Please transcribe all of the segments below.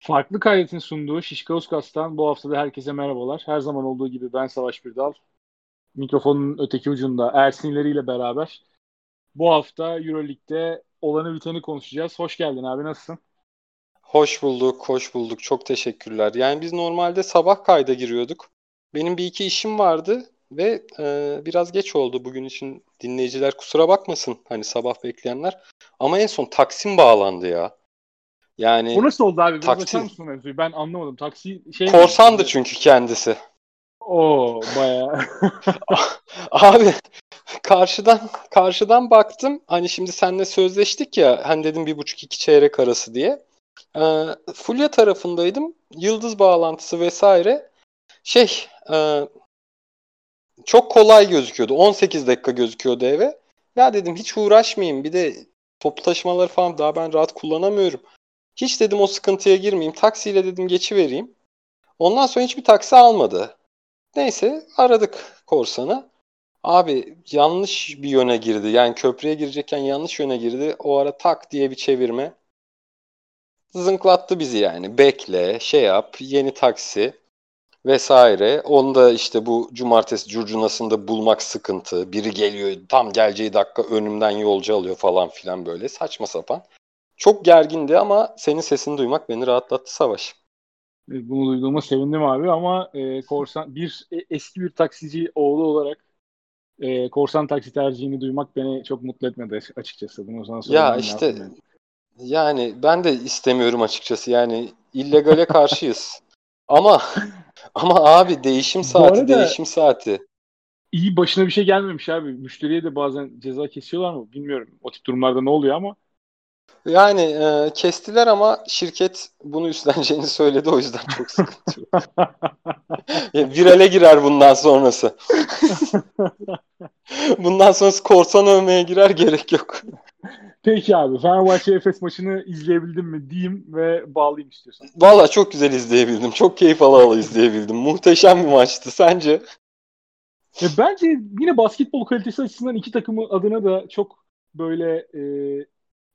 Farklı kaydetin sunduğu Şişka Uskas'tan bu haftada herkese merhabalar. Her zaman olduğu gibi ben Savaş Birdal. Mikrofonun öteki ucunda Ersin ile beraber bu hafta Euroleague'de olanı biteni konuşacağız. Hoş geldin abi nasılsın? Hoş bulduk, hoş bulduk. Çok teşekkürler. Yani biz normalde sabah kayda giriyorduk. Benim bir iki işim vardı ve e, biraz geç oldu bugün için dinleyiciler kusura bakmasın hani sabah bekleyenler. Ama en son Taksim bağlandı ya. Yani O nasıl oldu abi? Biraz taksi... açar mısın mevzuyu? Ben anlamadım. Taksi şey Korsandı mi? çünkü kendisi. Oo bayağı. abi karşıdan karşıdan baktım. Hani şimdi seninle sözleştik ya. Hani dedim bir buçuk iki çeyrek arası diye. Ee, Fulya tarafındaydım. Yıldız bağlantısı vesaire. Şey e, çok kolay gözüküyordu. 18 dakika gözüküyordu eve. Ya dedim hiç uğraşmayayım. Bir de toplu taşımaları falan daha ben rahat kullanamıyorum. Hiç dedim o sıkıntıya girmeyeyim. Taksiyle dedim geçi vereyim. Ondan sonra hiçbir taksi almadı. Neyse aradık korsanı. Abi yanlış bir yöne girdi. Yani köprüye girecekken yanlış yöne girdi. O ara tak diye bir çevirme. Zınklattı bizi yani. Bekle, şey yap, yeni taksi vesaire. Onu da işte bu cumartesi curcunasında bulmak sıkıntı. Biri geliyor tam geleceği dakika önümden yolcu alıyor falan filan böyle saçma sapan. Çok gergindi ama senin sesini duymak beni rahatlattı Savaş. Bunu duyduğuma sevindim abi ama e, korsan bir e, eski bir taksici oğlu olarak e, korsan taksi tercihini duymak beni çok mutlu etmedi açıkçası. Bunu sana Ya işte yani ben de istemiyorum açıkçası. Yani illegale karşıyız. ama ama abi değişim saati, değişim saati. İyi başına bir şey gelmemiş abi. Müşteriye de bazen ceza kesiyorlar mı bilmiyorum. O tip durumlarda ne oluyor ama yani e, kestiler ama şirket bunu üstleneceğini söyledi o yüzden çok sıkıntı yok. Virale girer bundan sonrası. bundan sonrası korsan övmeye girer gerek yok. Peki abi Fenerbahçe Efes maçını izleyebildim mi diyeyim ve bağlayayım istiyorsan. Valla çok güzel izleyebildim. Çok keyif ala ala izleyebildim. Muhteşem bir maçtı. Sence? Ya bence yine basketbol kalitesi açısından iki takımı adına da çok böyle e,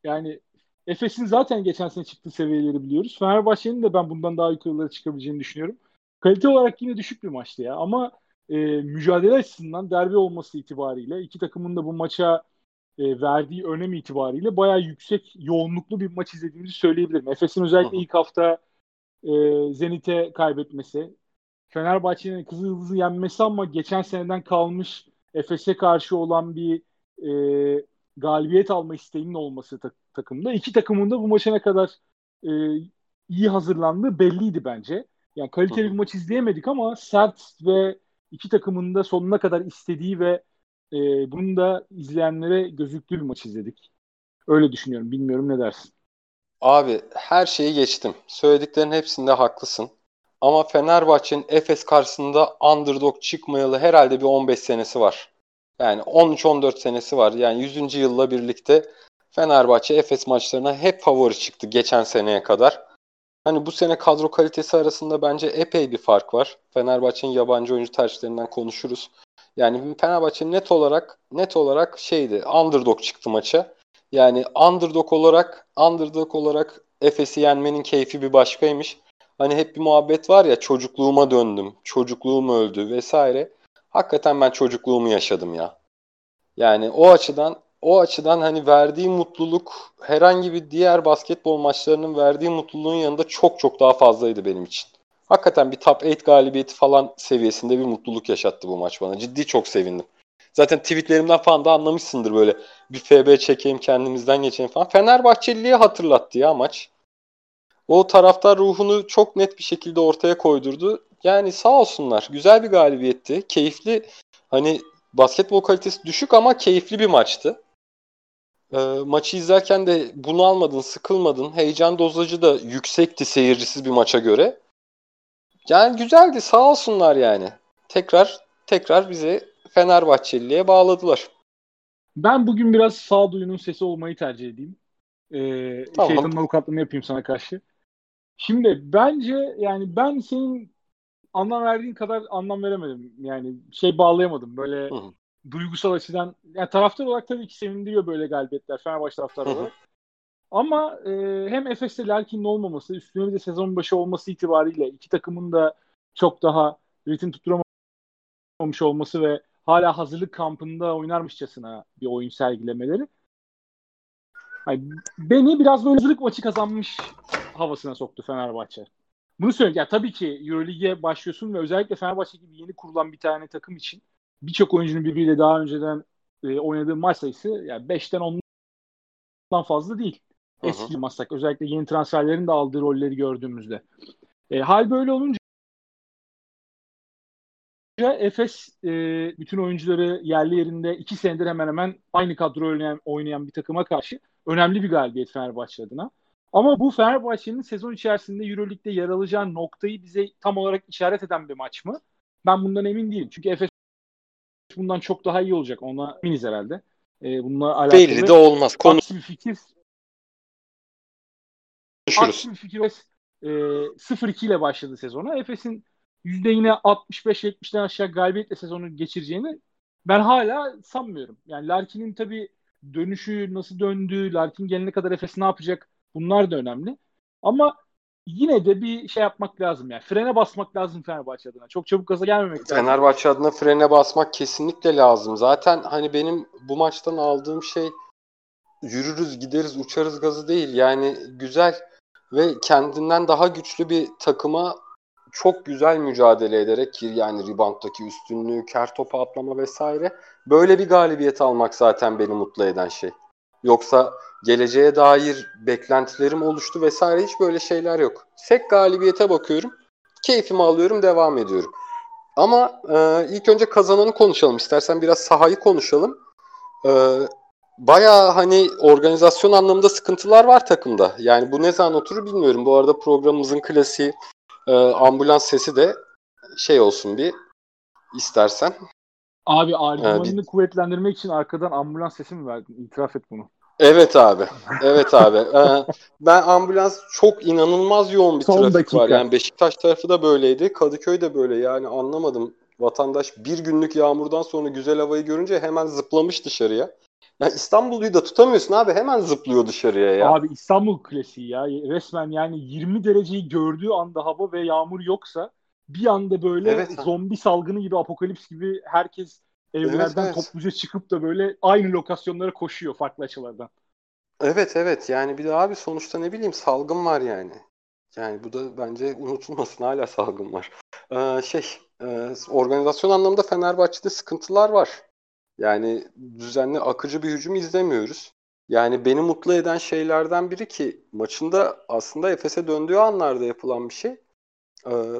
yani Efes'in zaten geçen sene çıktığı seviyeleri biliyoruz. Fenerbahçe'nin de ben bundan daha yukarılara çıkabileceğini düşünüyorum. Kalite olarak yine düşük bir maçtı ya ama e, mücadele açısından derbi olması itibariyle iki takımın da bu maça e, verdiği önem itibariyle bayağı yüksek yoğunluklu bir maç izlediğimizi söyleyebilirim. Efes'in özellikle ilk hafta e, Zenit'e kaybetmesi, Fenerbahçe'nin kızı hızlı yenmesi ama geçen seneden kalmış Efes'e karşı olan bir e, galibiyet alma isteğinin olması tak- takımda. İki takımın da bu maça ne kadar e, iyi hazırlandığı belliydi bence. Yani kaliteli bir maç izleyemedik ama sert ve iki takımın da sonuna kadar istediği ve e, bunun da izleyenlere gözüktüğü bir maç izledik. Öyle düşünüyorum. Bilmiyorum ne dersin? Abi her şeyi geçtim. Söylediklerin hepsinde haklısın. Ama Fenerbahçe'nin Efes karşısında underdog çıkmayalı herhalde bir 15 senesi var. Yani 13-14 senesi var. Yani 100. yılla birlikte Fenerbahçe Efes maçlarına hep favori çıktı geçen seneye kadar. Hani bu sene kadro kalitesi arasında bence epey bir fark var. Fenerbahçe'nin yabancı oyuncu tercihlerinden konuşuruz. Yani Fenerbahçe net olarak net olarak şeydi. Underdog çıktı maça. Yani underdog olarak underdog olarak Efes'i yenmenin keyfi bir başkaymış. Hani hep bir muhabbet var ya çocukluğuma döndüm, çocukluğum öldü vesaire. Hakikaten ben çocukluğumu yaşadım ya. Yani o açıdan o açıdan hani verdiği mutluluk herhangi bir diğer basketbol maçlarının verdiği mutluluğun yanında çok çok daha fazlaydı benim için. Hakikaten bir top 8 galibiyeti falan seviyesinde bir mutluluk yaşattı bu maç bana. Ciddi çok sevindim. Zaten tweetlerimden falan da anlamışsındır böyle bir FB çekeyim kendimizden geçelim falan. Fenerbahçeliliği hatırlattı ya maç. O taraftar ruhunu çok net bir şekilde ortaya koydurdu. Yani sağ olsunlar. Güzel bir galibiyetti. Keyifli. Hani basketbol kalitesi düşük ama keyifli bir maçtı. E, maçı izlerken de bunu almadın, sıkılmadın. Heyecan dozajı da yüksekti seyircisiz bir maça göre. Yani güzeldi sağ olsunlar yani. Tekrar tekrar bizi Fenerbahçeliliğe bağladılar. Ben bugün biraz sağduyunun sesi olmayı tercih edeyim. Ee, tamam. Şeytanın avukatlığını yapayım sana karşı. Şimdi bence yani ben senin anlam verdiğin kadar anlam veremedim. Yani şey bağlayamadım. Böyle hı hı. Duygusal açıdan. Yani taraftar olarak tabii ki sevindiriyor böyle galibiyetler. Fenerbahçe taraftarı olarak. Ama e, hem Efes'te Larkin'in olmaması, üstüne bir de sezon başı olması itibariyle iki takımın da çok daha ritim tutturamamış olması ve hala hazırlık kampında oynarmışçasına bir oyun sergilemeleri yani beni biraz böyle hazırlık maçı kazanmış havasına soktu Fenerbahçe. Bunu söyleyeyim. Ya tabii ki Euroleague'e başlıyorsun ve özellikle Fenerbahçe gibi yeni kurulan bir tane takım için birçok oyuncunun birbiriyle daha önceden e, oynadığı maç sayısı yani 5'ten 10'dan fazla değil. Hı hı. Eski maçsak özellikle yeni transferlerin de aldığı rolleri gördüğümüzde. E, hal böyle olunca Efes e, bütün oyuncuları yerli yerinde iki senedir hemen hemen aynı kadro oynayan, oynayan bir takıma karşı önemli bir galibiyet Fenerbahçe adına. Ama bu Fenerbahçe'nin sezon içerisinde Euroleague'de yer alacağı noktayı bize tam olarak işaret eden bir maç mı? Ben bundan emin değilim. Çünkü Efes bundan çok daha iyi olacak. Ona eminiz herhalde. E, bununla alakalı. Belli de olmaz. Konu... Aksi bir fikir. Aksi bir fikir. E, 0-2 ile başladı sezona. Efes'in yüzde yine 65-70'den aşağı galibiyetle sezonu geçireceğini ben hala sanmıyorum. Yani Larkin'in tabii dönüşü nasıl döndü, Larkin gelene kadar Efes ne yapacak bunlar da önemli. Ama yine de bir şey yapmak lazım yani. Frene basmak lazım Fenerbahçe adına. Çok çabuk gaza gelmemek lazım. Fenerbahçe adına frene basmak kesinlikle lazım. Zaten hani benim bu maçtan aldığım şey yürürüz, gideriz, uçarız gazı değil. Yani güzel ve kendinden daha güçlü bir takıma çok güzel mücadele ederek ki yani rebounddaki üstünlüğü, kar topu atlama vesaire böyle bir galibiyet almak zaten beni mutlu eden şey. Yoksa geleceğe dair beklentilerim oluştu vesaire hiç böyle şeyler yok. Sek galibiyete bakıyorum, keyfimi alıyorum, devam ediyorum. Ama e, ilk önce kazananı konuşalım. İstersen biraz sahayı konuşalım. E, Baya hani organizasyon anlamında sıkıntılar var takımda. Yani bu ne zaman oturur bilmiyorum. Bu arada programımızın klasiği e, ambulans sesi de şey olsun bir istersen. Abi argümanını ee, bir... kuvvetlendirmek için arkadan ambulans sesi mi verdin? İtiraf et bunu. Evet abi. Evet abi. Ee, ben ambulans çok inanılmaz yoğun bir Son trafik dakika. var. Yani Beşiktaş tarafı da böyleydi. Kadıköy de böyle. Yani anlamadım. Vatandaş bir günlük yağmurdan sonra güzel havayı görünce hemen zıplamış dışarıya. Yani İstanbul'u da tutamıyorsun abi. Hemen zıplıyor dışarıya ya. Abi İstanbul klasiği ya. Resmen yani 20 dereceyi gördüğü anda hava ve yağmur yoksa bir anda böyle evet, zombi salgını gibi apokalips gibi herkes evlerden evet, evet. topluca çıkıp da böyle aynı lokasyonlara koşuyor farklı açılardan. Evet evet yani bir de abi sonuçta ne bileyim salgın var yani. Yani bu da bence unutulmasın hala salgın var. Ee, şey e, organizasyon anlamında Fenerbahçe'de sıkıntılar var. Yani düzenli akıcı bir hücum izlemiyoruz. Yani beni mutlu eden şeylerden biri ki maçında aslında Efes'e döndüğü anlarda yapılan bir şey.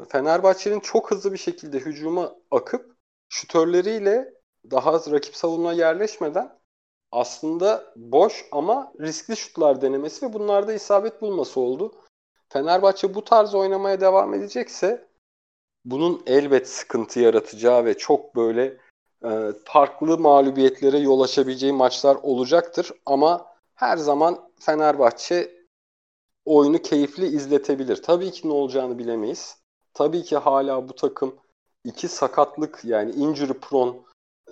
Fenerbahçe'nin çok hızlı bir şekilde hücuma akıp şütörleriyle daha az rakip savunma yerleşmeden aslında boş ama riskli şutlar denemesi ve bunlarda isabet bulması oldu. Fenerbahçe bu tarz oynamaya devam edecekse bunun elbet sıkıntı yaratacağı ve çok böyle e, farklı mağlubiyetlere yol açabileceği maçlar olacaktır. Ama her zaman Fenerbahçe oyunu keyifli izletebilir. Tabii ki ne olacağını bilemeyiz. Tabii ki hala bu takım iki sakatlık yani injury prone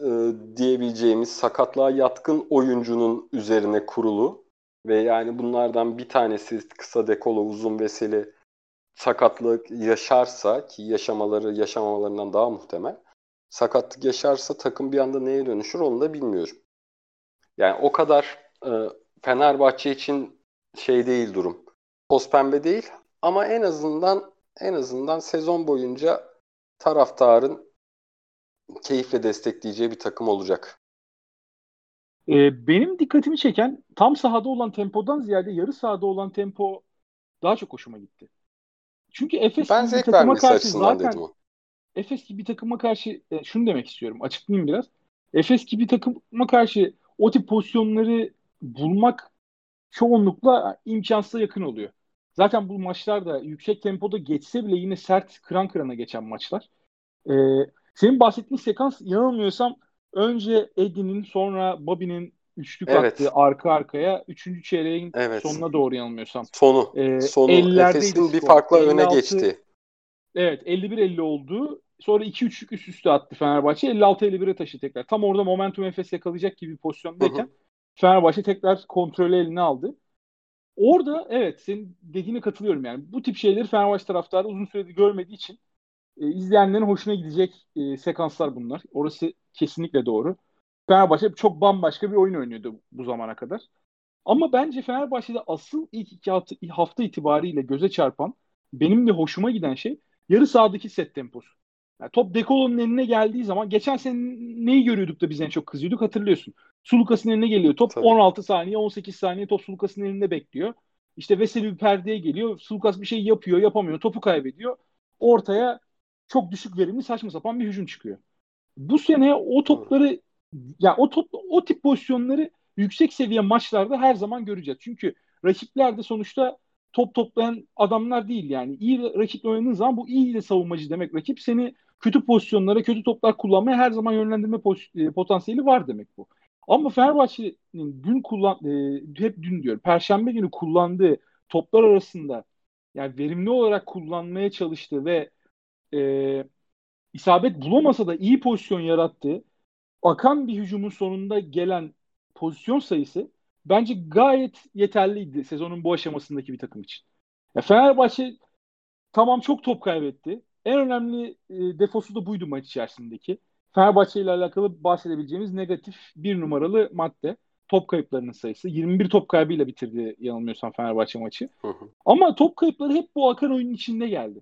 e, diyebileceğimiz sakatlığa yatkın oyuncunun üzerine kurulu ve yani bunlardan bir tanesi kısa dekolo uzun veseli sakatlık yaşarsa ki yaşamaları yaşamamalarından daha muhtemel sakatlık yaşarsa takım bir anda neye dönüşür onu da bilmiyorum. Yani o kadar e, Fenerbahçe için şey değil durum. Toz pembe değil ama en azından en azından sezon boyunca taraftarın keyifle destekleyeceği bir takım olacak. Ee, benim dikkatimi çeken tam sahada olan tempodan ziyade yarı sahada olan tempo daha çok hoşuma gitti. Çünkü Efes ben zevk takıma karşı zaten dedim. Efes gibi takıma karşı e, şunu demek istiyorum. Açıklayayım biraz. Efes gibi takıma karşı o tip pozisyonları bulmak çoğunlukla imkansıza yakın oluyor. Zaten bu maçlar da yüksek tempoda geçse bile yine sert kıran kırana geçen maçlar. Ee, senin bahsettiğin sekans yanılmıyorsam önce Eddie'nin sonra Bobby'nin üçlük evet. attığı arka arkaya üçüncü çeyreğin evet. sonuna doğru yanılmıyorsam. Sonu. Ee, Sonu. Efes'in bir farkla 56, öne geçti. Evet 51-50 oldu. Sonra 2-3'lük üst üste attı Fenerbahçe. 56-51'e taşı tekrar. Tam orada momentum Efes yakalayacak gibi bir pozisyondayken hı hı. Fenerbahçe tekrar kontrolü eline aldı. Orada evet senin dediğine katılıyorum yani. Bu tip şeyleri Fenerbahçe taraftarı uzun süredir görmediği için e, izleyenlerin hoşuna gidecek e, sekanslar bunlar. Orası kesinlikle doğru. Fenerbahçe çok bambaşka bir oyun oynuyordu bu zamana kadar. Ama bence Fenerbahçe'de asıl ilk iki hafta itibariyle göze çarpan benim de hoşuma giden şey yarı sahadaki set temposu. Yani top Dekolo'nun eline geldiği zaman geçen sene neyi görüyorduk da biz en çok kızıyorduk hatırlıyorsun. Sulukas'ın eline geliyor. Top Tabii. 16 saniye 18 saniye top Sulukas'ın elinde bekliyor. İşte Veseli bir perdeye geliyor. Sulukas bir şey yapıyor yapamıyor. Topu kaybediyor. Ortaya çok düşük verimli saçma sapan bir hücum çıkıyor. Bu sene o topları ya o top o tip pozisyonları yüksek seviye maçlarda her zaman göreceğiz. Çünkü rakipler de sonuçta top toplayan adamlar değil yani. İyi rakip oynadığın zaman bu iyi de savunmacı demek. Rakip seni kötü pozisyonlara, kötü toplar kullanmaya her zaman yönlendirme e, potansiyeli var demek bu. Ama Fenerbahçe'nin dün kullan e, hep dün diyor. Perşembe günü kullandığı toplar arasında yani verimli olarak kullanmaya çalıştığı ve e, isabet bulamasa da iyi pozisyon yarattığı akan bir hücumun sonunda gelen pozisyon sayısı bence gayet yeterliydi sezonun bu aşamasındaki bir takım için. Ya Fenerbahçe tamam çok top kaybetti. En önemli e, defosu da buydu maç içerisindeki. Fenerbahçe ile alakalı bahsedebileceğimiz negatif bir numaralı madde. Top kayıplarının sayısı. 21 top kaybıyla bitirdi yanılmıyorsam Fenerbahçe maçı. Hı hı. Ama top kayıpları hep bu akan oyunun içinde geldi.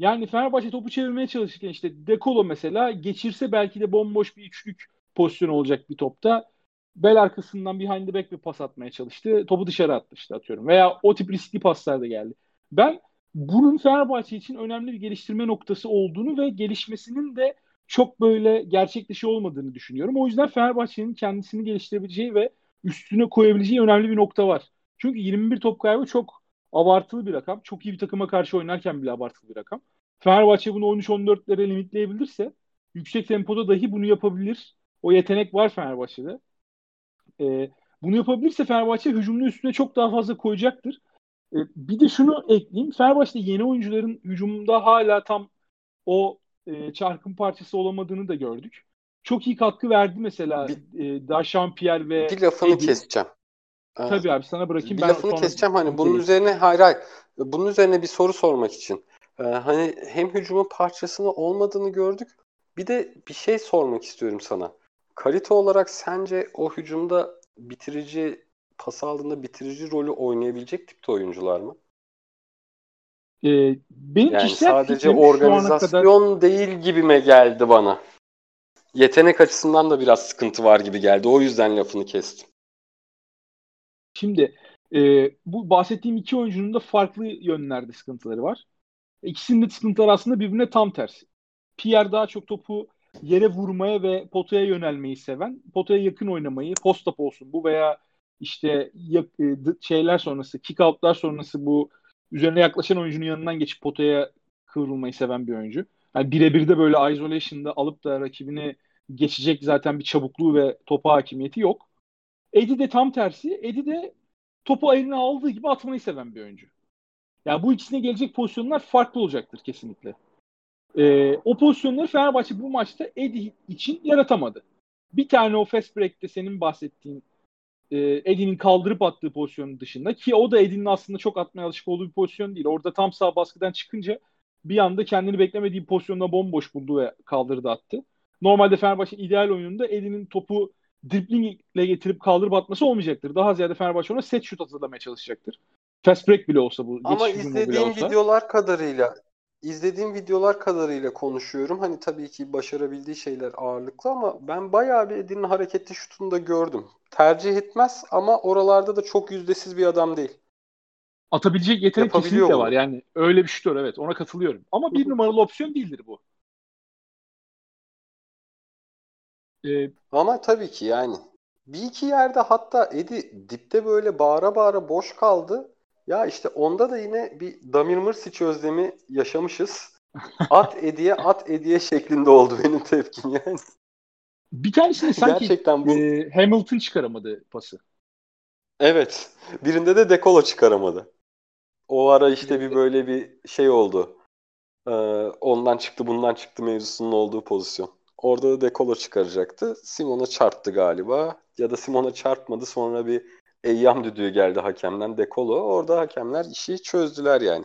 Yani Fenerbahçe topu çevirmeye çalışırken işte Dekolo mesela geçirse belki de bomboş bir üçlük pozisyon olacak bir topta. Bel arkasından behind the back bir pas atmaya çalıştı. Topu dışarı attı işte atıyorum. Veya o tip riskli paslar da geldi. Ben bunun Fenerbahçe için önemli bir geliştirme noktası olduğunu ve gelişmesinin de çok böyle gerçek dışı olmadığını düşünüyorum. O yüzden Fenerbahçe'nin kendisini geliştirebileceği ve üstüne koyabileceği önemli bir nokta var. Çünkü 21 top kaybı çok abartılı bir rakam. Çok iyi bir takıma karşı oynarken bile abartılı bir rakam. Fenerbahçe bunu 13-14'lere limitleyebilirse yüksek tempoda dahi bunu yapabilir. O yetenek var Fenerbahçe'de. Ee, bunu yapabilirse Fenerbahçe hücumunun üstüne çok daha fazla koyacaktır. Ee, bir de şunu ekleyeyim. Fenerbahçe'de yeni oyuncuların hücumunda hala tam o e, çarkın parçası olamadığını da gördük. Çok iyi katkı verdi mesela bir, e, Daşan Pierre ve Bir lafını Edin. keseceğim. Tabii abi sana bırakayım. Bir ben lafını keseceğim hani bunun üzerine hayır hayır. Bunun üzerine bir soru sormak için. Ee, hani hem hücumun parçasını olmadığını gördük. Bir de bir şey sormak istiyorum sana. Kalite olarak sence o hücumda bitirici pas aldığında bitirici rolü oynayabilecek tipte oyuncular mı? Ee, benim yani sadece organizasyon kadar... değil gibime geldi bana. Yetenek açısından da biraz sıkıntı var gibi geldi. O yüzden lafını kestim. Şimdi e, bu bahsettiğim iki oyuncunun da farklı yönlerde sıkıntıları var. İkisinin de sıkıntıları aslında birbirine tam tersi. Pierre daha çok topu yere vurmaya ve potaya yönelmeyi seven, potaya yakın oynamayı, post-up olsun bu veya işte e, şeyler sonrası, kick-out'lar sonrası bu üzerine yaklaşan oyuncunun yanından geçip potaya kıvrılmayı seven bir oyuncu. Yani birebir de böyle isolation'da alıp da rakibini geçecek zaten bir çabukluğu ve topa hakimiyeti yok. Eddie de tam tersi. Eddie de topu eline aldığı gibi atmayı seven bir oyuncu. Yani bu ikisine gelecek pozisyonlar farklı olacaktır kesinlikle. Ee, o pozisyonları Fenerbahçe bu maçta Eddie için yaratamadı. Bir tane o fast break'te senin bahsettiğin e, Eddie'nin kaldırıp attığı pozisyonun dışında ki o da Eddie'nin aslında çok atmaya alışık olduğu bir pozisyon değil. Orada tam sağ baskıdan çıkınca bir anda kendini beklemediği pozisyonda bomboş buldu ve kaldırdı attı. Normalde Fenerbahçe ideal oyununda Eddie'nin topu driblingle getirip kaldırıp atması olmayacaktır. Daha ziyade Fenerbahçe ona set şut hazırlamaya çalışacaktır. Fast break bile olsa bu. Ama izlediğim videolar kadarıyla izlediğim videolar kadarıyla konuşuyorum. Hani tabii ki başarabildiği şeyler ağırlıklı ama ben bayağı bir Edin'in hareketli şutunu da gördüm. Tercih etmez ama oralarda da çok yüzdesiz bir adam değil. Atabilecek yetenek kesinlikle var. Yani öyle bir şutör evet ona katılıyorum. Ama bir numaralı opsiyon değildir bu. Ee, ama tabii ki yani. Bir iki yerde hatta Edi dipte böyle bağıra bağıra boş kaldı. Ya işte onda da yine bir Damir Mırsic özlemi yaşamışız. At Edi'ye at Edi'ye şeklinde oldu benim tepkim yani. Bir tanesini sanki Gerçekten bu... e, Hamilton çıkaramadı pası. Evet. Birinde de Dekolo çıkaramadı. O ara işte bir böyle bir şey oldu. Ee, ondan çıktı bundan çıktı mevzusunun olduğu pozisyon. Orada da Dekolo çıkaracaktı. Simon'a çarptı galiba. Ya da Simon'a çarpmadı sonra bir Eyyam düdüğü geldi hakemden Dekolo. Orada hakemler işi çözdüler yani.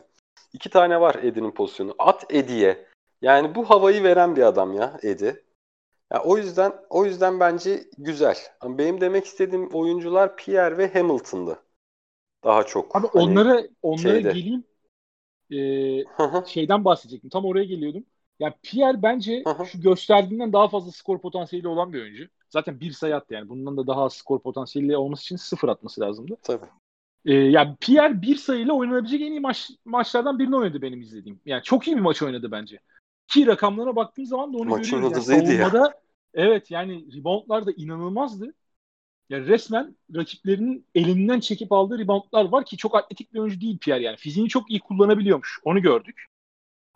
İki tane var Edi'nin pozisyonu. At Edi'ye. Yani bu havayı veren bir adam ya Edi. Ya o yüzden o yüzden bence güzel. Ama benim demek istediğim oyuncular Pierre ve Hamilton'dı. Daha çok. Abi hani onlara onlara şeyde. geleyim. Ee, şeyden bahsedecektim. Tam oraya geliyordum. Ya Pierre bence hı. şu gösterdiğinden daha fazla skor potansiyeli olan bir oyuncu. Zaten bir sayı attı yani. Bundan da daha az skor potansiyeli olması için sıfır atması lazımdı. Tabii. Ee, yani Pierre bir sayıyla oynanabilecek en iyi maç, maçlardan birini oynadı benim izlediğim. Yani çok iyi bir maç oynadı bence. Ki rakamlarına baktığım zaman da onu Maçın görüyoruz. Yani yıldızıydı ya. savunmada evet yani reboundlar da inanılmazdı. Yani resmen rakiplerinin elinden çekip aldığı reboundlar var ki çok atletik bir oyuncu değil Pierre yani. Fiziğini çok iyi kullanabiliyormuş. Onu gördük.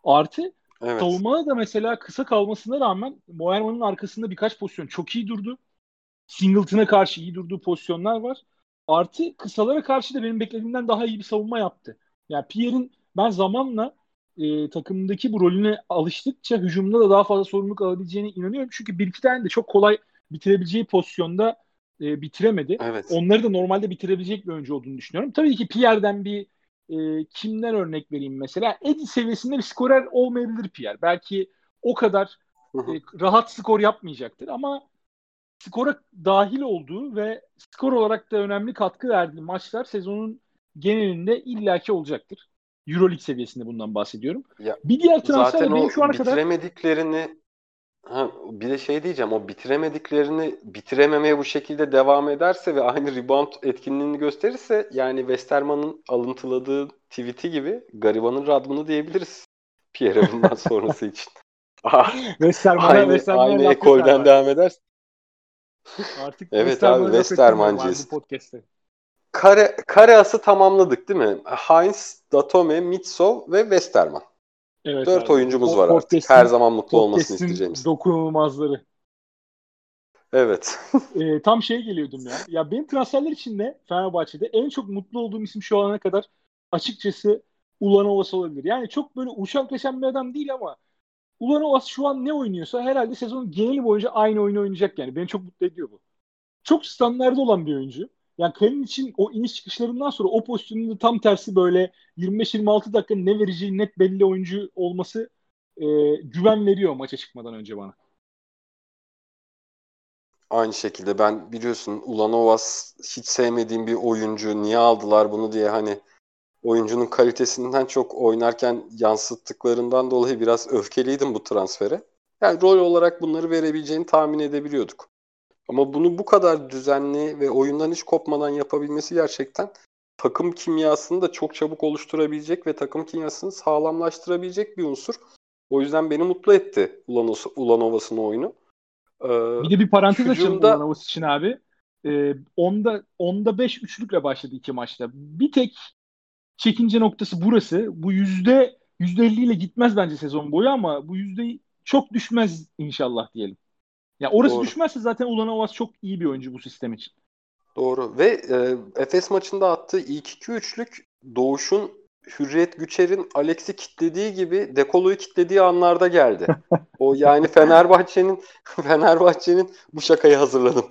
Artı Evet. savunmada da mesela kısa kalmasına rağmen Moerman'ın arkasında birkaç pozisyon çok iyi durdu. Singleton'a karşı iyi durduğu pozisyonlar var. Artı kısalara karşı da benim beklediğimden daha iyi bir savunma yaptı. Yani Pierre'in ben zamanla e, takımdaki bu rolüne alıştıkça hücumda da daha fazla sorumluluk alabileceğine inanıyorum. Çünkü bir iki tane de çok kolay bitirebileceği pozisyonda e, bitiremedi. Evet. Onları da normalde bitirebilecek bir oyuncu olduğunu düşünüyorum. Tabii ki Pierre'den bir e, kimden örnek vereyim mesela? Eddie seviyesinde bir skorer olmayabilir Pierre. Belki o kadar e, rahat skor yapmayacaktır ama skora dahil olduğu ve skor olarak da önemli katkı verdiği maçlar sezonun genelinde illaki olacaktır. Euroleague seviyesinde bundan bahsediyorum. Ya, bir diğer transfer benim şu ana kadar bitiremediklerini ha, bir de şey diyeceğim o bitiremediklerini bitirememeye bu şekilde devam ederse ve aynı rebound etkinliğini gösterirse yani Westerman'ın alıntıladığı tweet'i gibi garibanın Radman'ı diyebiliriz Pierre bundan sonrası için. Ah, Westerman'a aynı Westerman'a aynı ekolden devam ederse. Artık Evet abi, Westermancıyız. Kare, kare ası tamamladık değil mi? Heinz, Datome, Mitsov ve Westerman. Evet Dört abi. oyuncumuz Po- var artık. Her zaman mutlu olmasını isteyeceğimiz. dokunulmazları. Evet. Ee, tam şeye geliyordum ya. Ya benim transferler içinde Fenerbahçe'de en çok mutlu olduğum isim şu ana kadar açıkçası Ulanovas olabilir. Yani çok böyle uçan kaçan bir adam değil ama Ulanovas şu an ne oynuyorsa herhalde sezonun geneli boyunca aynı oyunu oynayacak yani. Beni çok mutlu ediyor bu. Çok standardı olan bir oyuncu. Yani Kalin için o iniş çıkışlarından sonra o pozisyonunda tam tersi böyle 25-26 dakika ne vereceği net belli oyuncu olması e, güven veriyor maça çıkmadan önce bana. Aynı şekilde ben biliyorsun Ulanovas hiç sevmediğim bir oyuncu. Niye aldılar bunu diye hani oyuncunun kalitesinden çok oynarken yansıttıklarından dolayı biraz öfkeliydim bu transfere. Yani rol olarak bunları verebileceğini tahmin edebiliyorduk. Ama bunu bu kadar düzenli ve oyundan hiç kopmadan yapabilmesi gerçekten takım kimyasını da çok çabuk oluşturabilecek ve takım kimyasını sağlamlaştırabilecek bir unsur. O yüzden beni mutlu etti Ulanos- Ulanovas'ın oyunu. Ee, Bir de bir parantez açalım Hücumda- Ulanovas için abi. Ee, onda, onda 5 üçlükle başladı iki maçta. Bir tek çekince noktası burası. Bu yüzde yüzde elli ile gitmez bence sezon boyu ama bu yüzde çok düşmez inşallah diyelim. Ya orası Doğru. düşmezse zaten Ulanovas çok iyi bir oyuncu bu sistem için. Doğru ve e, Efes maçında attığı ilk iki üçlük Doğuş'un Hürriyet Güçer'in Alex'i kitlediği gibi Dekolo'yu kitlediği anlarda geldi. O yani Fenerbahçe'nin Fenerbahçe'nin bu şakayı hazırladım.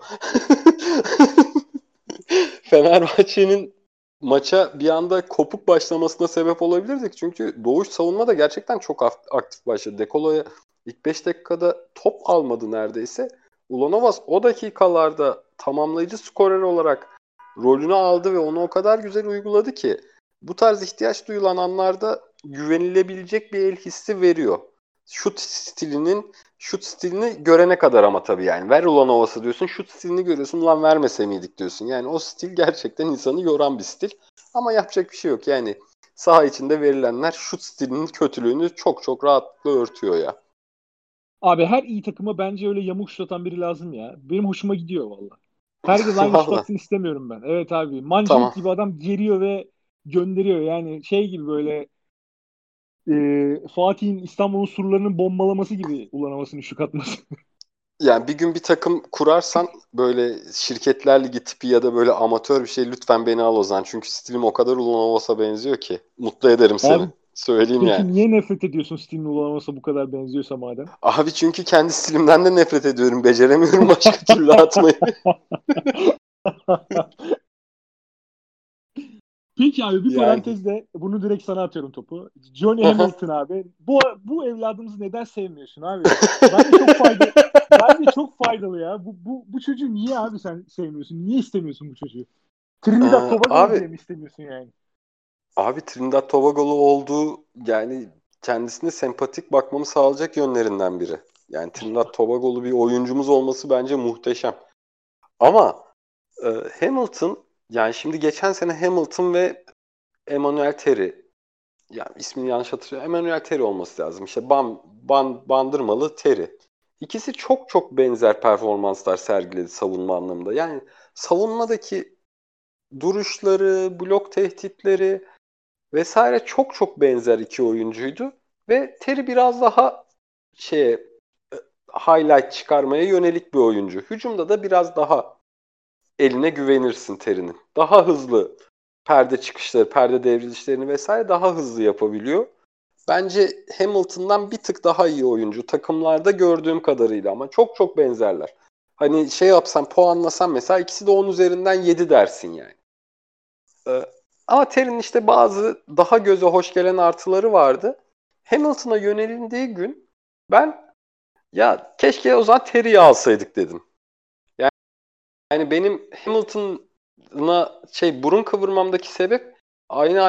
Fenerbahçe'nin maça bir anda kopuk başlamasına sebep olabilirdik. Çünkü Doğuş savunmada gerçekten çok aktif başladı. Dekolo'ya ilk 5 dakikada top almadı neredeyse. Ulanovas o dakikalarda tamamlayıcı skorer olarak rolünü aldı ve onu o kadar güzel uyguladı ki bu tarz ihtiyaç duyulan anlarda güvenilebilecek bir el hissi veriyor. Şut stilinin şut stilini görene kadar ama tabii yani. Ver ulan ovası diyorsun. Şut stilini görüyorsun. Ulan vermese miydik diyorsun. Yani o stil gerçekten insanı yoran bir stil. Ama yapacak bir şey yok. Yani saha içinde verilenler şut stilinin kötülüğünü çok çok rahatlıkla örtüyor ya. Abi her iyi takıma bence öyle yamuk şut atan biri lazım ya. Benim hoşuma gidiyor valla. Herkes aynı şut Vallahi. atsın istemiyorum ben. Evet abi. Mancınık Tamam. gibi adam geriyor ve gönderiyor. Yani şey gibi böyle e, Fatih'in İstanbul'un surlarının bombalaması gibi Ulanovas'ın şut atması. Yani bir gün bir takım kurarsan böyle şirketler ligi tipi ya da böyle amatör bir şey lütfen beni al o zaman. Çünkü stilim o kadar Ulanovas'a benziyor ki. Mutlu ederim seni. Abi, Söyleyeyim Peki yani. niye nefret ediyorsun Steam'in Ulanovas'a bu kadar benziyorsa madem? Abi çünkü kendi stilimden de nefret ediyorum. Beceremiyorum başka türlü atmayı. Peki abi bir yani... parantezde bunu direkt sana atıyorum topu. Johnny Hamilton abi. Bu bu evladımızı neden sevmiyorsun abi? Bence çok faydalı. bence çok faydalı ya. Bu, bu, bu çocuğu niye abi sen sevmiyorsun? Niye istemiyorsun bu çocuğu? Trinidad ee, Tobago'yu mi istemiyorsun yani? Abi Trinidad Tobago'lu olduğu yani kendisine sempatik bakmamı sağlayacak yönlerinden biri. Yani Trinidad Tobago'lu bir oyuncumuz olması bence muhteşem. Ama e, Hamilton yani şimdi geçen sene Hamilton ve Emmanuel Terry yani ismini yanlış hatırlıyorum. Emmanuel Terry olması lazım. İşte ban, ban, bandırmalı Terry. İkisi çok çok benzer performanslar sergiledi savunma anlamında. Yani savunmadaki duruşları, blok tehditleri vesaire çok çok benzer iki oyuncuydu. Ve Terry biraz daha şeye highlight çıkarmaya yönelik bir oyuncu. Hücumda da biraz daha eline güvenirsin Terry'nin. Daha hızlı perde çıkışları, perde devrilişlerini vesaire daha hızlı yapabiliyor. Bence Hamilton'dan bir tık daha iyi oyuncu takımlarda gördüğüm kadarıyla ama çok çok benzerler. Hani şey yapsam puanlasam mesela ikisi de 10 üzerinden 7 dersin yani. Ee, ama Terry'nin işte bazı daha göze hoş gelen artıları vardı. Hamilton'a yönelindiği gün ben ya keşke o zaman Terry'i alsaydık dedim. Yani, yani benim Hamilton'a şey burun kıvırmamdaki sebep aynı